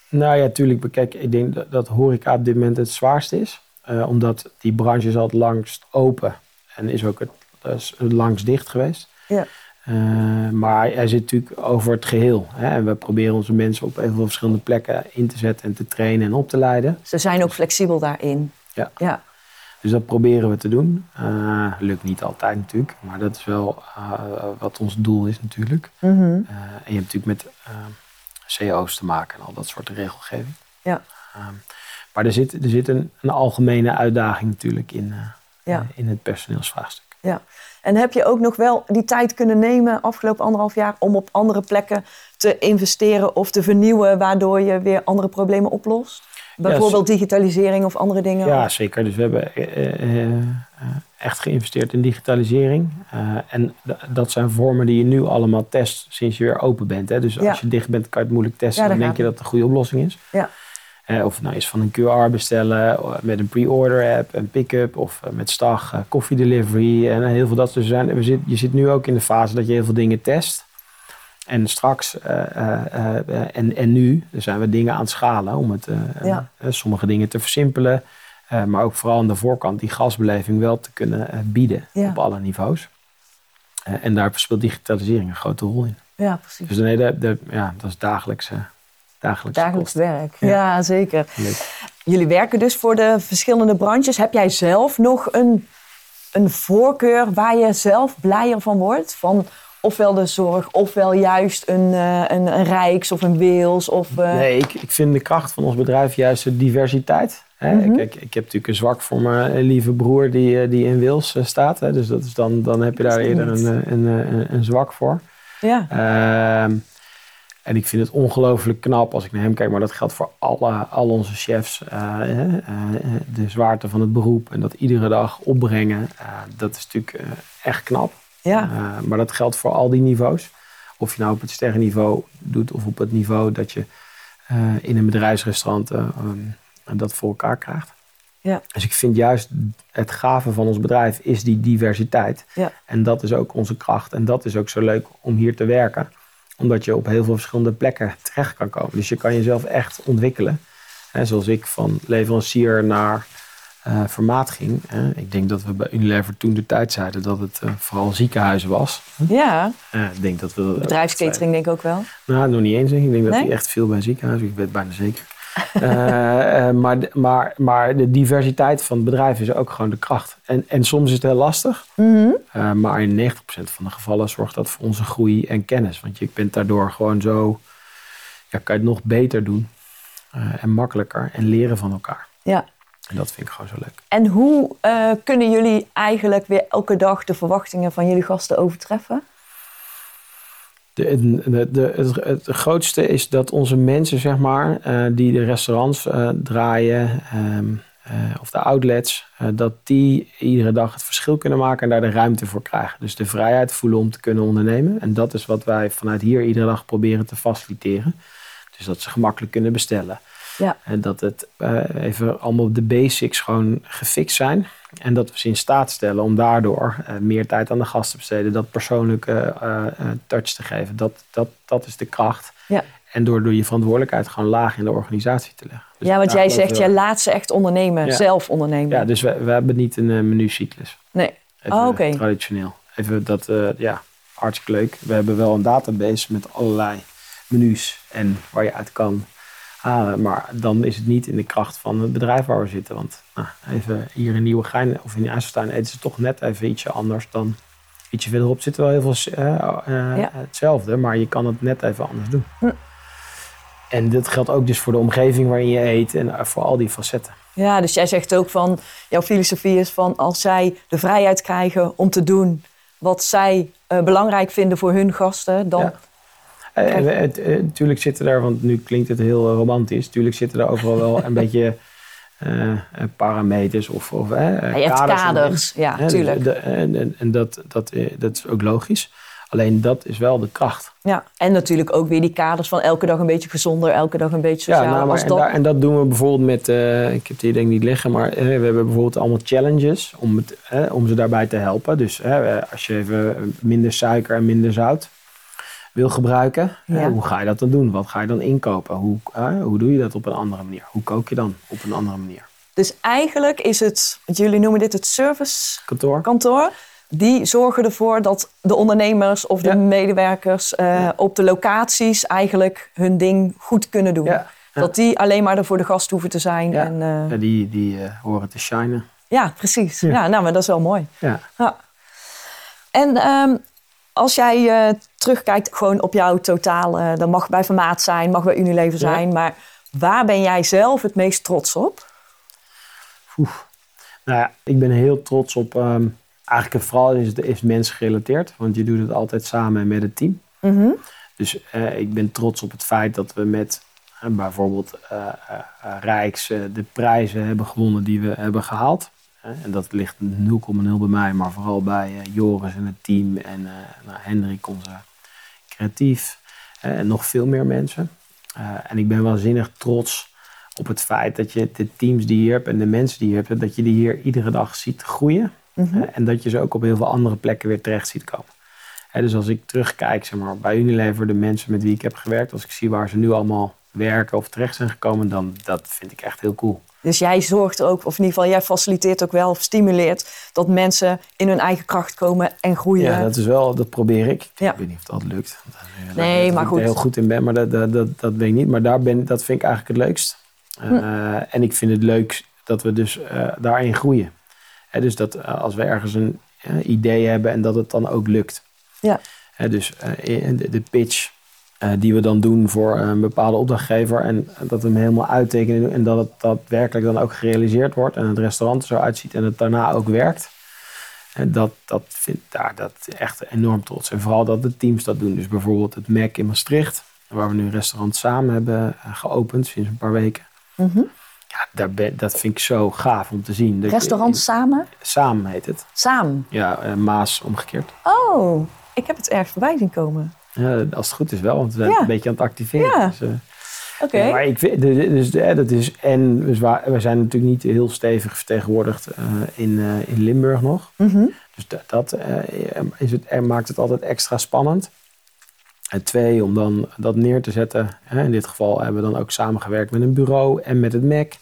Nou ja, tuurlijk. Kijk, ik denk dat, dat horeca op dit moment het zwaarst is. Uh, omdat die branche is al het langst open en is ook het, is het langst dicht geweest. Ja. Uh, maar hij zit natuurlijk over het geheel. Hè? En we proberen onze mensen op heel veel verschillende plekken in te zetten en te trainen en op te leiden. Ze zijn ook flexibel daarin. Ja. ja. Dus dat proberen we te doen. Uh, lukt niet altijd natuurlijk, maar dat is wel uh, wat ons doel is natuurlijk. Mm -hmm. en je hebt natuurlijk met CO's te maken en al dat soort regelgeving. Ja. maar er zit, er zit een, een algemene uitdaging natuurlijk in, ja. in het personeelsvraagstuk. Ja. En heb je ook nog wel die tijd kunnen nemen afgelopen anderhalf jaar om op andere plekken te investeren of te vernieuwen, waardoor je weer andere problemen oplost? Bijvoorbeeld ja, digitalisering of andere dingen? Ja, zeker. Dus we hebben uh, uh, echt geïnvesteerd in digitalisering. Uh, en dat zijn vormen die je nu allemaal test sinds je weer open bent. Hè? Dus ja. als je dicht bent, kan je het moeilijk testen. Ja, dan denk je dat het een goede oplossing is. Ja. Of het nou is van een QR bestellen, met een pre-order app, een pick-up of met Stag, koffiedelivery en heel veel dat. Dus zijn, we zit, je zit nu ook in de fase dat je heel veel dingen test. En straks uh, uh, uh, en, en nu zijn we dingen aan het schalen om het, ja. sommige dingen te versimpelen. maar ook vooral aan de voorkant die gasbeleving wel te kunnen bieden ja. op alle niveaus. en daar speelt digitalisering een grote rol in. Ja, precies. Dus nee, de, ja, dat is dagelijks, dagelijks, dagelijks werk. Ja, ja zeker. Leuk. Jullie werken dus voor de verschillende branches. Heb jij zelf nog een, een voorkeur waar je zelf blijer van wordt? Van ofwel de zorg, ofwel juist een, uh, een, een Rijks of een Weels? Of, uh... Nee, ik, ik vind de kracht van ons bedrijf juist de diversiteit. Hè? Mhm. Kijk, ik heb natuurlijk een zwak voor mijn lieve broer die, die in Wils staat. Hè? Dus dat is dan, dan heb je daar eerder een, een, een, een, zwak voor. Ja. Ehm, en ik vind het ongelooflijk knap als ik naar hem kijk. Maar dat geldt voor alle, al onze chefs. de zwaarte van het beroep en dat iedere dag opbrengen. dat is natuurlijk echt knap. Ja. Maar dat geldt voor al die niveaus. Of je nou op het sterrenniveau doet of op het niveau dat je in een bedrijfsrestaurant um, dat voor elkaar krijgt. Ja. Dus ik vind juist het gave van ons bedrijf is die diversiteit. Ja. En dat is ook onze kracht. En dat is ook zo leuk om hier te werken. Omdat je op heel veel verschillende plekken terecht kan komen. Dus je kan jezelf echt ontwikkelen. Hè, zoals ik van leverancier naar uh, formaat ging. ik denk dat we bij Unilever toen de tijd zeiden dat het vooral ziekenhuizen was. Ja. ik denk dat we Bedrijfskatering denk ik ook wel. Nou, nog niet eens. Ik denk dat hij echt veel bij ziekenhuizen. Ik weet bijna zeker. Uh, maar, maar, maar de diversiteit van het bedrijf is ook gewoon de kracht. En, en soms is het heel lastig. Mhm. uh, maar in 90% van de gevallen zorgt dat voor onze groei en kennis. Want je bent daardoor gewoon zo... Ja, kan je het nog beter doen. en makkelijker. En leren van elkaar. Ja. En dat vind ik gewoon zo leuk. En hoe kunnen jullie eigenlijk weer elke dag de verwachtingen van jullie gasten overtreffen? De, de, de, het, het, grootste is dat onze mensen, zeg maar, uh, die de restaurants uh, draaien um, uh, of de outlets, dat die iedere dag het verschil kunnen maken en daar de ruimte voor krijgen. Dus de vrijheid voelen om te kunnen ondernemen. En dat is wat wij vanuit hier iedere dag proberen te faciliteren. Dus dat ze gemakkelijk kunnen bestellen. Ja. En dat het even allemaal de basics gewoon gefixt zijn. En dat we ze in staat stellen om daardoor uh, meer tijd aan de gast te besteden. Dat persoonlijke uh, touch te geven. Dat, dat, dat is de kracht. Ja. En door, door je verantwoordelijkheid gewoon laag in de organisatie te leggen. Dus ja, want jij zegt, jij laat ze echt ondernemen, ja. zelf ondernemen. Ja, dus we, we hebben niet een menucyclus. Nee. Even oh, oké. Traditioneel. Even dat, ja, hartstikke leuk. We hebben wel een database met allerlei menus en waar je uit kan halen. Maar dan is het niet in de kracht van het bedrijf waar we zitten. Want nou, even hier in Nieuwegein of in IJsselstein eten ze toch net even ietsje anders dan ietsje verderop. Zit wel heel veel uh, uh, Ja. hetzelfde, maar je kan het net even anders doen. Hm. En dat geldt ook dus voor de omgeving waarin je eet en uh, voor al die facetten. Ja, dus jij zegt ook van, jouw filosofie is van als zij de vrijheid krijgen om te doen wat zij eh, belangrijk vinden voor hun gasten, dan... Ja. Uh, het, uh, natuurlijk zitten er, want nu klinkt het heel uh, romantisch, natuurlijk zitten er overal wel een *laughs* beetje uh, parameters of, of ja, je hebt kaders. kaders, ja, tuurlijk. De, en en, en dat, dat, dat is ook logisch. Alleen dat is wel de kracht. Ja, en natuurlijk ook weer die kaders van elke dag een beetje gezonder, elke dag een beetje sociaal. Ja, nou, maar, en, dat... daar, en dat doen we bijvoorbeeld met, ik heb hier denk ik niet liggen, maar we hebben bijvoorbeeld allemaal challenges om, het, om ze daarbij te helpen. Dus als je even minder suiker en minder zout wil gebruiken. Ja. Hoe ga je dat dan doen? Wat ga je dan inkopen? Hoe, uh, hoe doe je dat op een andere manier? Hoe kook je dan op een andere manier? Dus eigenlijk is het, want jullie noemen dit het service Kantoor. Die zorgen ervoor dat de ondernemers of de Ja. medewerkers uh, Ja. op de locaties eigenlijk hun ding goed kunnen doen. Dat die alleen maar er voor de gast hoeven te zijn. Ja. En, uh, Ja, die die horen te shinen. ja precies. Ja. Ja. nou, maar dat is wel mooi. Ja. Ja. En ehm, als jij eh, terugkijkt gewoon op jouw totaal, eh, dat mag bij Formaat zijn, mag bij Unilever Ja. zijn, maar waar ben jij zelf het meest trots op? Oef. Nou ja, ik ben heel trots op. ehm, eigenlijk vooral is het is mensgerelateerd, want je doet het altijd samen met het team. Mhm. Dus eh, ik ben trots op het feit dat we met eh, bijvoorbeeld eh, Rijks de prijzen hebben gewonnen die we hebben gehaald. Eh, en dat ligt 0,0 bij mij, maar vooral bij Joris en het team en nou, Hendrik, onze creatief. eh, en nog veel meer mensen. Eh, en ik ben waanzinnig trots op het feit dat je de teams die je hebt en de mensen die je hebt, dat je die hier iedere dag ziet groeien. Mhm. En dat je ze ook op heel veel andere plekken weer terecht ziet komen. Dus als ik terugkijk zeg maar, bij Unilever, de mensen met wie ik heb gewerkt, als ik zie waar ze nu allemaal werken of terecht zijn gekomen, dan dat vind ik echt heel cool. Dus jij zorgt er ook, of in ieder geval jij faciliteert ook wel of stimuleert dat mensen in hun eigen kracht komen en groeien. Ja, dat is wel, dat probeer ik. Ja. Ik weet niet of dat lukt. Dat, eh, Nee, dat maar ik goed. er heel goed in ben, maar dat, dat, dat, dat weet ik niet. Maar daar ben, dat vind ik eigenlijk het leukst. Eh, Hm. En ik vind het leuk dat we dus eh, daarin groeien. Hè, dus dat eh, als we ergens een eh, idee hebben en dat het dan ook lukt. Ja. Hè, dus eh, de pitch eh, die we dan doen voor een bepaalde opdrachtgever. En dat we hem helemaal uittekenen. En dat het daadwerkelijk dan ook gerealiseerd wordt. En het restaurant er zo uitziet en het daarna ook werkt. En dat, dat vind daar dat echt enorm trots. En vooral dat de teams dat doen. Dus bijvoorbeeld het Mac in Maastricht. Waar we nu een restaurant samen hebben eh, geopend sinds een paar weken. Mhm. Ja, daar ben, dat vind ik zo gaaf om te zien. Restaurant samen? Samen heet het. Samen. Ja, eh, Maas omgekeerd. Oh, ik heb het erg voorbij zien komen. Ja, als het goed is wel, want we zijn een beetje aan het activeren. Dus, eh, Oké. Ja, maar ik vind, dus de- dat is, en dus waar- we zijn natuurlijk niet heel stevig vertegenwoordigd eh, in, eh, in Limburg nog. Mhm. Dus dat, dat eh, is het, maakt het altijd extra spannend. En twee, om dan dat neer te zetten. Hè, in dit geval hebben we dan ook samengewerkt met een bureau en met het MEC.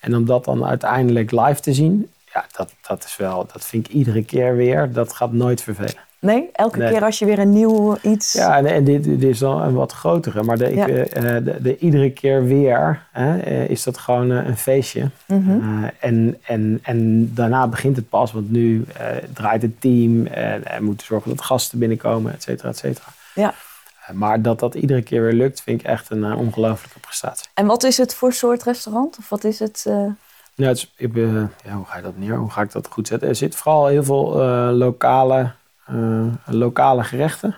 En om dat dan uiteindelijk live te zien, ja, dat, dat is wel, dat vind ik iedere keer weer, dat gaat nooit vervelen. Nee, elke Nee. keer als je weer een nieuw iets... Ja, en, en dit, dit is dan een wat grotere, maar de, ik, Ja. eh, de, de, iedere keer weer hè, eh, is dat gewoon eh, een feestje. Mhm. Eh, en, en, en daarna begint het pas, want nu eh, draait het team en er moeten zorgen dat gasten binnenkomen, et cetera, et cetera. Ja. Eh, maar dat dat iedere keer weer lukt, vind ik echt een eh, ongelofelijke prestatie. En wat is het voor soort restaurant? Of wat is het? eh, is, ik, ja, hoe ga je dat neer? Hoe ga ik dat goed zetten? Er zit vooral heel veel eh, lokale, eh, lokale gerechten.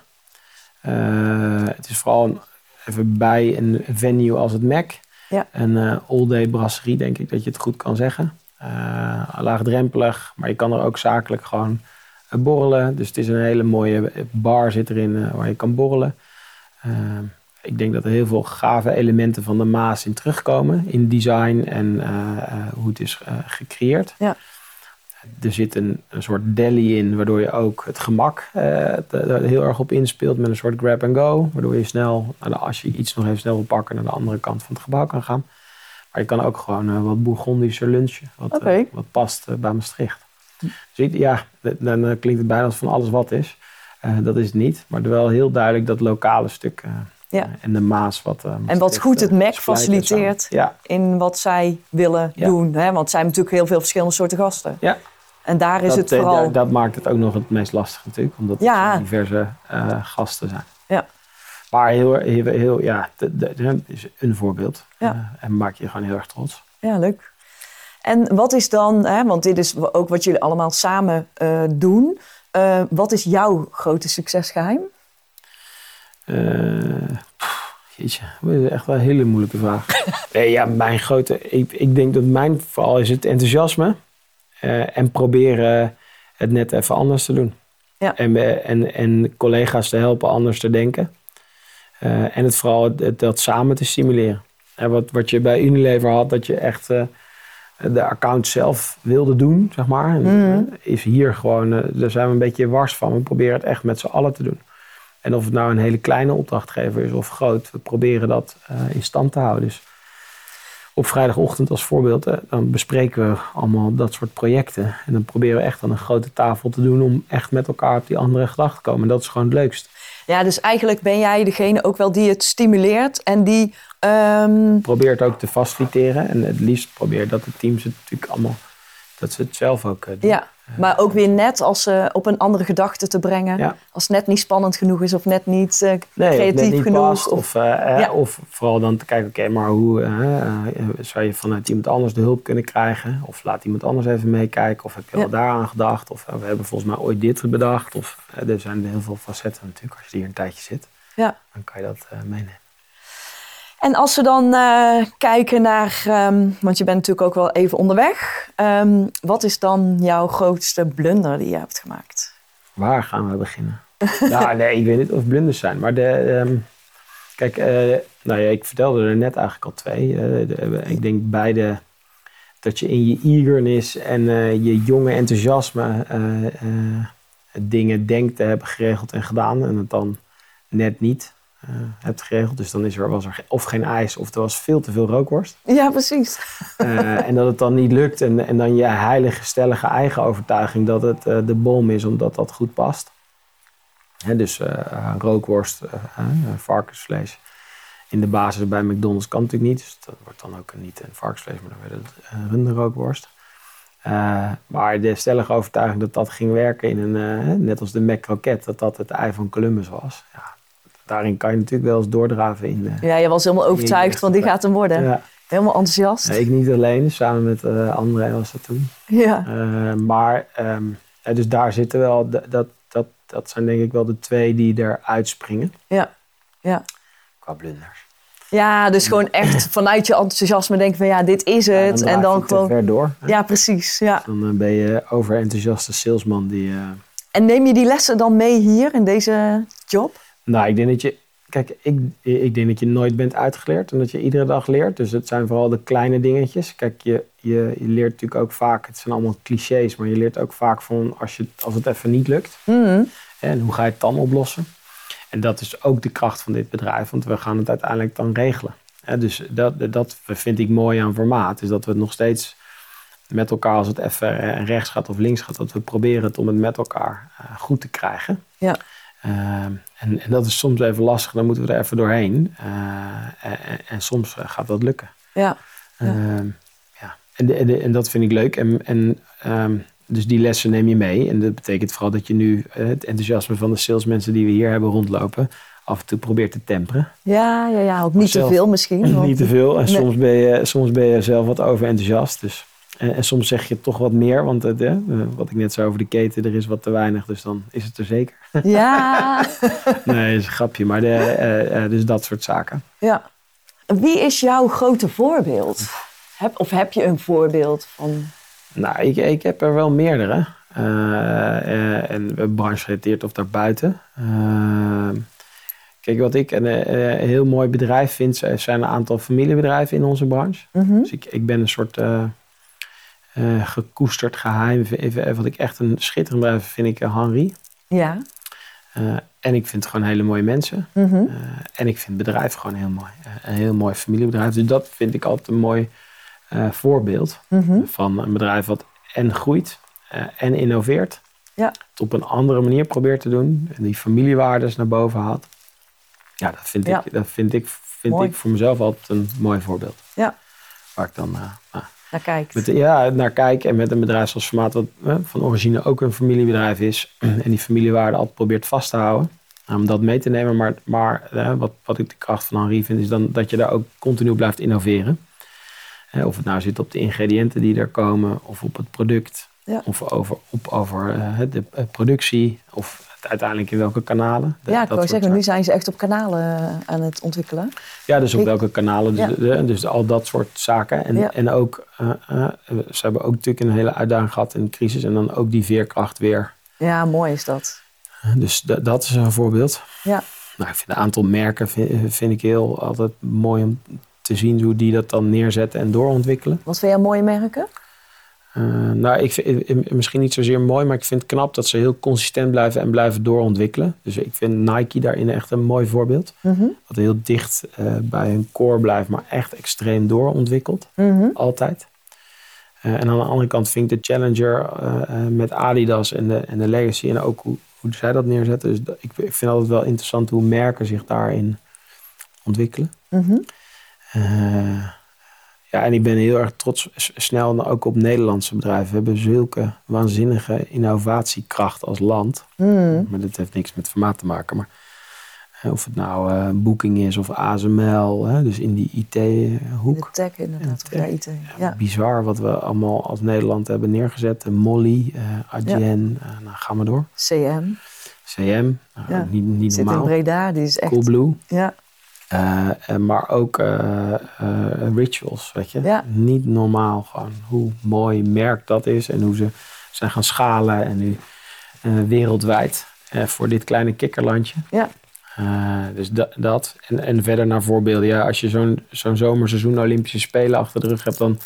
Eh, het is vooral een- even bij een venue als het Mac. Ja. Een eh, all-day brasserie, denk ik dat je het goed kan zeggen. Eh, laagdrempelig, maar je kan er ook zakelijk gewoon eh, borrelen. Dus het is een hele mooie bar zit erin eh, waar je kan borrelen. Eh, ik denk dat er heel veel gave elementen van de Maas in terugkomen. In design en eh, eh, hoe het is eh, gecreëerd. Ja. Er zit een, een soort deli in, waardoor je ook het gemak eh, er- heel erg op inspeelt met een soort grab and go. Waardoor je snel, de, als je iets nog even snel wil pakken, naar de andere kant van het gebouw kan gaan. Maar je kan ook gewoon eh, wat Bourgondische lunchen, wat, eh, wat past bij Maastricht. Dus ja, dan klinkt het bijna als van alles wat is. Dat is het niet, maar wel heel duidelijk dat lokale stuk Ja. en de Maas wat. en wat goed het MEC splijten faciliteert. Ja, in wat zij willen Ja. doen. Hè? Want het zijn natuurlijk heel veel verschillende soorten gasten. ja. En daar is dat, het vooral... dat, dat maakt het ook nog het meest lastig natuurlijk, omdat het diverse eh, gasten zijn. Ja. Maar heel, heel, heel ja, dat is een voorbeeld. Ja. Eh, en maak je gewoon heel erg trots. Ja, leuk. En wat is dan, hè, want dit is ook wat jullie allemaal samen eh, doen. Wat is jouw grote succesgeheim? Eh, jeetje, dat is echt wel een hele moeilijke vraag. *laughs* nee, ja, mijn grote... Ik, ik denk dat mijn vooral is het enthousiasme. Eh, en proberen het net even anders te doen. Ja. En, en, en collega's te helpen anders te denken. Eh, en het vooral het, het- dat samen te stimuleren. En wat, wat je bij Unilever had, dat je echt eh, de account zelf wilde doen, zeg maar. En, Mhm. is hier gewoon, daar zijn we een beetje wars van. We proberen het echt met z'n allen te doen. En of het nou een hele kleine opdrachtgever is of groot, we proberen dat in stand te houden. Dus op vrijdagochtend als voorbeeld, dan bespreken we allemaal dat soort projecten. En dan proberen we echt aan een grote tafel te doen om echt met elkaar op die andere gedachten te komen. En dat is gewoon het leukst. Ja, dus eigenlijk ben jij degene ook wel die het stimuleert en die... ehm, Probeer het ook te faciliteren. En het liefst probeer dat de teams het natuurlijk allemaal, dat ze het zelf ook eh, doen. ja, maar ook weer net als ze op een andere gedachte te brengen. Ja. Als het net niet spannend genoeg is of net niet eh, Nee, of net creatief niet genoeg. past. of- eh, eh, Ja. of vooral dan te kijken, oké, maar hoe eh, eh, zou je vanuit iemand anders de hulp kunnen krijgen? Of laat iemand anders even meekijken? Of heb je Ja. al daaraan gedacht? Of eh, we hebben volgens mij ooit dit bedacht. Of eh, er zijn heel veel facetten natuurlijk. Als je hier een tijdje zit, Ja. dan kan je dat eh, meenemen. En als we dan eh, kijken naar, ehm, want je bent natuurlijk ook wel even onderweg. Ehm, wat is dan jouw grootste blunder die je hebt gemaakt? Waar gaan we beginnen? *laughs* nou, nee, ik weet niet of blunders zijn. Maar de, ehm, kijk, eh, nou ja, ik vertelde er net eigenlijk al twee. Eh, ik denk beide dat je in je eagerness en je jonge enthousiasme dingen denkt te hebben geregeld en gedaan. En het dan net niet hebt geregeld. Dus dan is er, was er of geen ijs of er was veel te veel rookworst. Ja, precies. Eh, en dat het dan niet lukt. En, en dan je heilige, stellige eigen overtuiging dat het eh, de bom is, omdat dat goed past. Hè, dus eh, rookworst, eh, eh, varkensvlees. In de basis bij McDonald's kan natuurlijk niet. Dus dat wordt dan ook niet een varkensvlees, maar dan werd het uh, runderrookworst. Eh, maar de stellige overtuiging dat dat ging werken in een, eh, net als de Mac dat dat het ei van Columbus was. Ja, daarin kan je natuurlijk wel eens doordraven in de... Ja, je was helemaal overtuigd van die gaat hem worden. Ja. Helemaal enthousiast. Ik niet alleen, samen met eh André was dat toen. Ja. Eh, maar, ehm, dus daar zitten wel, dat, dat, dat zijn denk ik wel de twee die er uitspringen. Ja. Ja. Qua blunders. Ja, dus gewoon echt *laughs* vanuit je enthousiasme denken van ja, dit is het. Ja, en dan je gewoon. ver door. hè. Ja, precies. Ja. Dan eh, ben je overenthousiaste salesman die... eh, En neem je die lessen dan mee hier in deze job? Nou, ik denk dat je... Kijk, ik, ik denk dat je nooit bent uitgeleerd en dat je iedere dag leert. Dus het zijn vooral de kleine dingetjes. Kijk, je, je, je leert natuurlijk ook vaak... Het zijn allemaal clichés, maar je leert ook vaak van als, je, als het even niet lukt. Mhm. En hoe ga je het dan oplossen? En dat is ook de kracht van dit bedrijf, want we gaan het uiteindelijk dan regelen. dus dat, dat vind ik mooi aan formaat. Is dat we het nog steeds met elkaar, als het even rechts gaat of links gaat, dat we proberen het om het met elkaar uh, goed te krijgen. Ja. En, en, dat is soms even lastig, dan moeten we er even doorheen. En, en, soms gaat dat lukken. Ja. ja. ja. En, en, dat vind ik leuk. En, en um, dus die lessen neem je mee. En dat betekent vooral dat je nu het enthousiasme van de salesmensen die we hier hebben rondlopen, af en toe probeert te temperen. Ja, ja, ja. ook niet te veel misschien. *laughs* Want... Niet te veel. En soms, ben je, soms ben je zelf wat overenthousiast. Dus. En, en soms zeg je toch wat meer. Want het, eh, wat ik net zei over de keten, er is wat te weinig. Dus dan is het er zeker. Ja. *laughs* nee, is een grapje. Maar de, uh, uh, dus dat soort zaken. Ja. Wie is jouw grote voorbeeld? Heb, of heb je een voorbeeld van... Nou, ik, ik heb er wel meerdere. Uh, en branchegerelateerd of daarbuiten. Kijk, wat ik een, een, heel mooi bedrijf vind, zijn een aantal familiebedrijven in onze branche. Mm -hmm. Dus ik, ik ben een soort gekoesterd geheim. Even, wat ik echt een schitterend bedrijf vind, ik Henri. Ja. en ik vind gewoon hele mooie mensen. Mm -hmm. en ik vind het bedrijf gewoon heel mooi. een heel mooi familiebedrijf. Dus dat vind ik altijd een mooi voorbeeld mm -hmm. van een bedrijf wat en groeit en innoveert. Ja. Het op een andere manier probeert te doen. En die familiewaardes naar boven haalt. Ja, dat vind, Ja. Ik, dat vind, ik, vind Mooi. ik voor mezelf altijd een mooi voorbeeld. Ja. Waar ik dan uh, nou, Naar met, ja, naar kijk. En met een bedrijf zoals Formaat, wat uh, van origine ook een familiebedrijf is. *clears throat* En die familiewaarde altijd probeert vast te houden. Om dat mee te nemen. Maar, maar uh, wat, wat ik de kracht van Henri vind, is dan dat je daar ook continu blijft innoveren. Of het nou zit op de ingrediënten die er komen, of op het product, Ja. of over, op, over uh, de uh, productie, of uiteindelijk in welke kanalen. ja, ik wou zeggen, nu zijn ze echt op kanalen eh, aan het ontwikkelen. Ja, dus op Ik- welke kanalen, dus, Ja. dus al dat soort zaken. En, Ja. en ook, uh, uh, ze hebben ook natuurlijk een hele uitdaging gehad in de crisis, en dan ook die veerkracht weer. Ja, mooi is dat. Dus da- dat is een voorbeeld. Ja. Nou, ik vind een aantal merken vind, vind ik heel altijd mooi om te zien hoe die dat dan neerzetten en doorontwikkelen. Wat vind jij mooie merken? Uh, nou, ik vind, eh, misschien niet zozeer mooi, maar ik vind het knap dat ze heel consistent blijven en blijven doorontwikkelen. Dus ik vind Nike daarin echt een mooi voorbeeld. Mhm. Dat heel dicht uh, bij hun core blijft, maar echt extreem doorontwikkeld. Mhm. Altijd. Uh, en aan de andere kant vind ik de Challenger met Adidas en de, en de Legacy en ook hoe, hoe zij dat neerzetten. Dus dat, ik, ik vind altijd wel interessant hoe merken zich daarin ontwikkelen. Uh, ja, en ik ben heel erg trots, snel ook op Nederlandse bedrijven. We hebben zulke waanzinnige innovatiekracht als land. Mm. Maar dat heeft niks met formaat te maken. Maar eh, of het nou eh, Booking is of ASML, hè, dus in die De IT-hoek. tech inderdaad, of tech. ja, IT. Ja. Bizar wat we allemaal als Nederland hebben neergezet. Molly, eh Adyen, eh, nou ga maar door. CM, CM, nou, niet, niet zit in normaal. Breda, die is echt... Coolblue. Ja, Eh, eh, maar ook eh, rituals, weet je. Ja. Niet normaal gewoon hoe mooi merk dat is en hoe ze zijn gaan schalen en nu wereldwijd voor dit kleine kikkerlandje. Ja. Dus da- dat. En, en verder naar voorbeelden. Ja, als je zo'n zo'n zomerseizoen Olympische Spelen achter de rug hebt, dan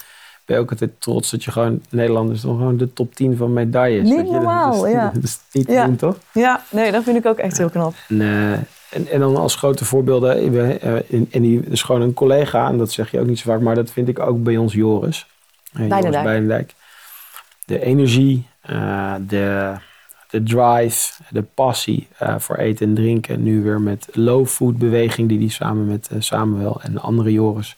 ben je ook altijd trots dat je gewoon Nederland is toch gewoon de top 10 van medailles. Niet weet je. Dat normaal, is, *laughs* ja. Dat is niet te Ja. doen, toch? ja, nee, dat vind ik ook echt heel knap. En, en, en dan als grote voorbeelden, ben, eh, en, en die is gewoon een collega, en dat zeg je ook niet zo vaak, maar dat vind ik ook bij ons Joris. Eh, Joris. Bijnendijk. De energie, eh, de, de drive, de passie eh, voor eten en drinken. Nu weer met low food beweging die hij samen met eh, Samuel en de andere Joris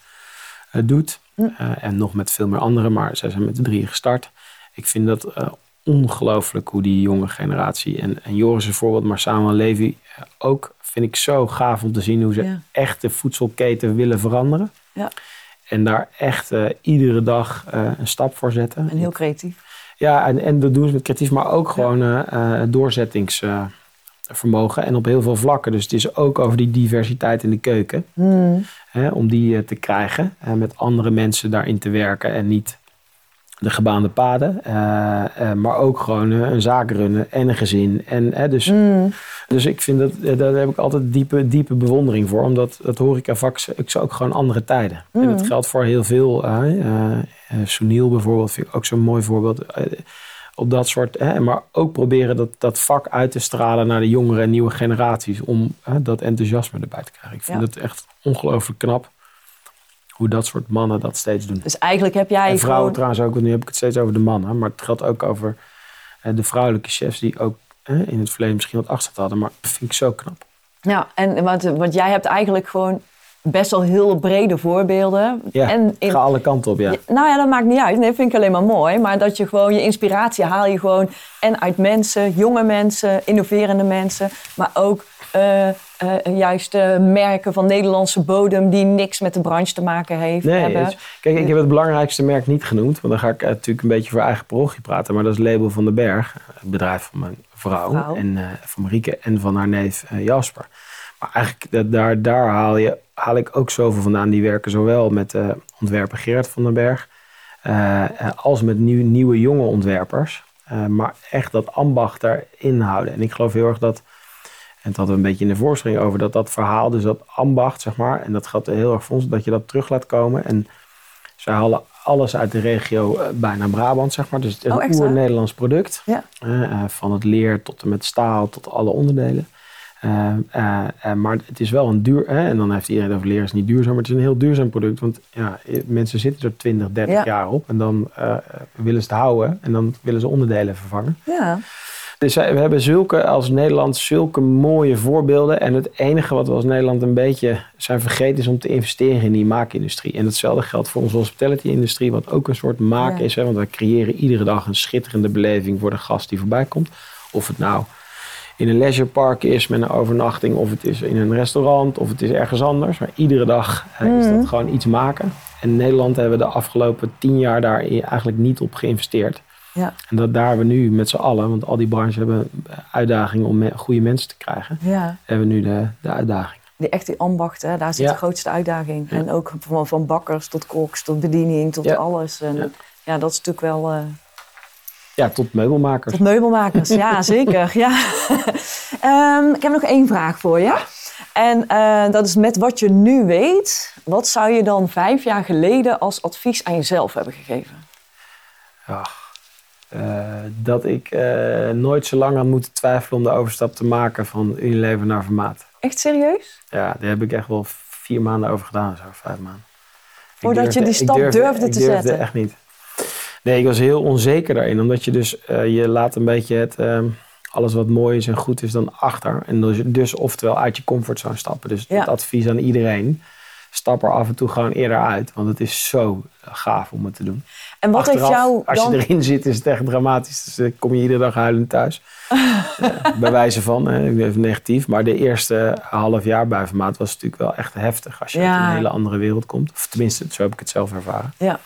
eh, doet. Hm. Eh, en nog met veel meer anderen, maar zij zijn met de drieën gestart. Ik vind dat eh, ongelooflijk hoe die jonge generatie, en, en Joris een voorbeeld, maar Samuel Levy eh, ook, vind ik zo gaaf om te zien hoe ze Ja. echt de voedselketen willen veranderen. Ja. En daar echt eh, iedere dag eh, een stap voor zetten. En heel creatief. Ja, en, en dat doen ze met creatief, maar ook gewoon eh, doorzettingsvermogen. en op heel veel vlakken. Dus het is ook over die diversiteit in de keuken. Mm. Hè, om die te krijgen. En met andere mensen daarin te werken. En niet de gebaande paden. eh, eh, maar ook gewoon eh, een zaak runnen en een gezin. En, hè, dus, Mm. dus ik vind dat, daar heb ik altijd diepe, diepe bewondering voor. Omdat horecavak is ik ook gewoon andere tijden. En dat Mm. geldt voor heel veel. Sunil bijvoorbeeld vind ik ook zo'n mooi voorbeeld. op dat soort, hè, maar ook proberen dat, dat vak uit te stralen naar de jongere en nieuwe generaties. Om hè, dat enthousiasme erbij te krijgen. Ik vind Ja. het echt ongelooflijk knap hoe dat soort mannen dat steeds doen. Dus eigenlijk heb jij En vrouwen gewoon... trouwens ook, want nu heb ik het steeds over de mannen. Maar het geldt ook over eh, de vrouwelijke chefs die ook eh, in het verleden misschien wat achterstand hadden. Maar dat vind ik zo knap. Ja, en want, want jij hebt eigenlijk gewoon best wel heel brede voorbeelden. Ja, en in, ga alle kanten op, ja. Ja, Nou ja, dat maakt niet uit. Nee, vind ik alleen maar mooi. Maar dat je gewoon je inspiratie haal je gewoon en uit mensen, jonge mensen, innoverende mensen, maar ook eh, eh, juist merken van Nederlandse bodem die niks met de branche te maken heeft. Nee, hebben. is- kijk, ik heb het belangrijkste merk niet genoemd. Want dan ga ik eh, natuurlijk een beetje voor eigen parochie praten. Maar dat is Label van den Berg. Het bedrijf van mijn vrouw. Vrouw. En eh, van Marieke en van haar neef Jasper. Maar eigenlijk, dat, daar, daar haal, je, haal ik ook zoveel vandaan. Die werken zowel met ontwerper Gerard van den Berg. als met nieuw, nieuwe jonge ontwerpers. Maar echt dat ambacht daarin houden. En ik geloof heel erg dat... En het hadden we een beetje in de voorstelling over dat dat verhaal, dus dat ambacht, zeg maar, en dat gaat heel erg voor ons, dat je dat terug laat komen. En zij halen alles uit de regio eh, bijna Brabant, zeg maar. Dus het is Oh, een oer-Nederlands product. Ja. Eh, eh, van het leer tot en met staal, tot alle onderdelen. Maar het is wel een duur, en dan heeft iedereen over leer is niet duurzaam, maar het is een heel duurzaam product. Want ja, mensen zitten er 20, 30 Ja. jaar op en dan willen ze het houden en dan willen ze onderdelen vervangen. Ja. Dus wij- we hebben zulke, als Nederland zulke mooie voorbeelden. En het enige wat we als Nederland een beetje zijn vergeten is om te investeren in die maakindustrie. En hetzelfde geldt voor onze hospitality-industrie, wat ook een soort maak Ja. is. Hè? Want wij creëren iedere dag een schitterende beleving voor de gast die voorbij komt. Of het nou in een leisurepark is met een overnachting, of het is in een restaurant, of het is ergens anders. Maar iedere dag is dat gewoon iets maken. En in Nederland hebben we de afgelopen tien jaar daar eigenlijk niet op geïnvesteerd. Ja. En dat daar we nu met z'n allen, want al die branches hebben uitdagingen om me- goede mensen te krijgen, ja. hebben we nu de, de uitdaging. Die echt die ambacht, hè, daar zit Ja. de grootste uitdaging. En ook van, van bakkers tot koks, tot bediening, tot alles. En ja. Dat is natuurlijk wel... eh, Ja, tot meubelmakers. Tot meubelmakers, ja *laughs* zeker. Ja. *laughs* Ehm, ik heb nog één vraag voor je. En eh, dat is met wat je nu weet, wat zou je dan vijf jaar geleden als advies aan jezelf hebben gegeven? Ja. Eh, dat ik eh, nooit zo lang had moeten twijfelen om de overstap te maken van Unilever naar Vermaat. Echt serieus? Ja, daar heb ik echt wel vier maanden over gedaan, zo vijf maanden. Voordat je die stap durfde ik te durfde zetten? echt niet. Nee, ik was heel onzeker daarin. Omdat je dus, eh, je laat een beetje het, ehm, alles wat mooi is en goed is dan achter. En dus, dus oftewel uit je comfortzone stappen. Dus Ja. het advies aan iedereen, stap er af en toe gewoon eerder uit. Want het is zo gaaf om het te doen. En wat heeft jou Als dan... je erin zit is het echt dramatisch. Dus dan kom je iedere dag huilend thuis. Ja, *laughs* bij wijze van, hè, ik ben even negatief. Maar de eerste half jaar bij Vermaat was natuurlijk wel echt heftig. Als je Ja. uit een hele andere wereld komt. Of tenminste, zo heb ik het zelf ervaren. Ja, ja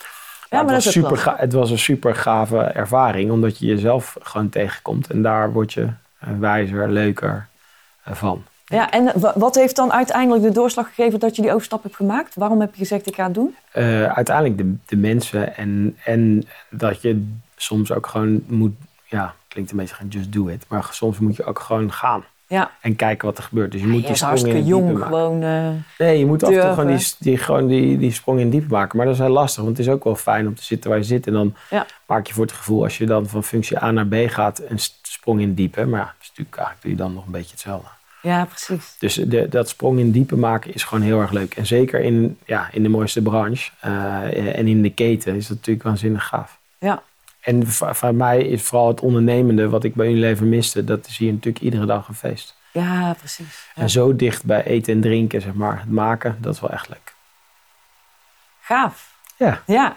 Maar het, was super ga- het was een super gave ervaring. Omdat je jezelf gewoon tegenkomt. En daar word je eh, wijzer, leuker eh, van. Ja, en wa- wat heeft dan uiteindelijk de doorslag gegeven dat je die overstap hebt gemaakt? Waarom heb je gezegd, ik ga het doen? Eh, uiteindelijk de, de mensen en, en dat je soms ook gewoon moet, ja, klinkt een beetje gaan just do it, maar soms moet je ook gewoon gaan Ja, en kijken wat er gebeurt. Dus je moet je die sprong in jong, maken. gewoon... eh, Nee, je moet af en toe durven. gewoon, die, die, gewoon die, die sprong in diepe maken. Maar dat is heel lastig, want het is ook wel fijn om te zitten waar je zit. En dan Ja. maak je voor het gevoel, als je dan van functie A naar B gaat, een sprong in diepe. Maar ja, dat is natuurlijk, eigenlijk doe je dan nog een beetje hetzelfde. Ja, precies. Dus de, dat sprong in diepe maken is gewoon heel erg leuk. En zeker in, ja, in de mooiste branche eh, en in de keten is dat natuurlijk waanzinnig gaaf. Ja, En v- van mij is vooral het ondernemende wat ik bij Unilever miste. Dat is hier natuurlijk iedere dag een feest. ja precies. Ja. En zo dicht bij eten en drinken, zeg maar, het maken, dat is wel echt leuk. Gaaf. Ja, Ja.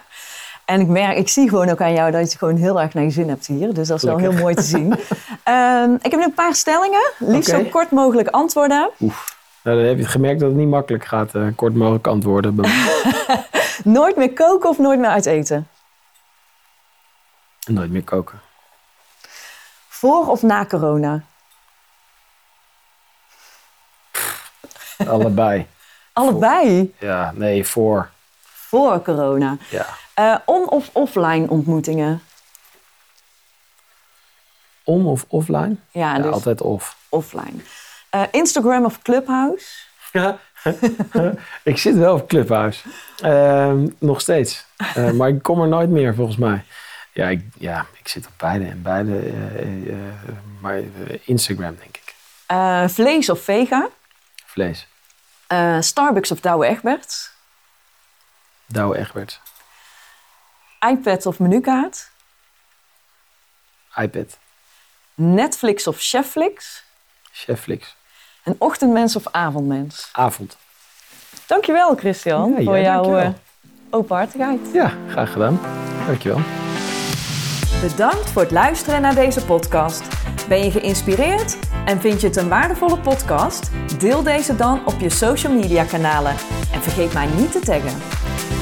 En ik merk, ik zie gewoon ook aan jou dat je gewoon heel erg naar je zin hebt hier. Dus dat is wel heel mooi te zien. *laughs* Ehm, ik heb nu een paar stellingen. Liefst zo kort mogelijk antwoorden. oef. Nou, dan heb je gemerkt dat het niet makkelijk gaat, eh, kort mogelijk antwoorden. *laughs* Nooit meer koken of nooit meer uit eten? Nooit meer koken. Voor of na corona? Allebei. *laughs* Allebei. Ja, nee, voor. Voor corona. Ja. Eh, on- of offline ontmoetingen? On of offline? Ja, Ja, dus altijd off. offline. Eh, Instagram of Clubhouse? Ja. ik zit wel op Clubhouse. Ehm, nog steeds. Eh, *laughs* maar ik kom er nooit meer, volgens mij. Ja, ik, ja, ik zit op beide. En beide maar Instagram, denk ik. Vlees of vega? Vlees. Starbucks of Douwe Egberts? Douwe Egberts. iPad of menukaart? iPad. Netflix of Chefflix? Chefflix. Een ochtendmens of avondmens? Avond. Dankjewel Christian Ja, voor ja, jouw dankjewel. eh, openhartigheid. Ja, graag gedaan. Dankjewel. Bedankt voor het luisteren naar deze podcast. Ben je geïnspireerd en vind je het een waardevolle podcast? Deel deze dan op je social media kanalen en vergeet mij niet te taggen.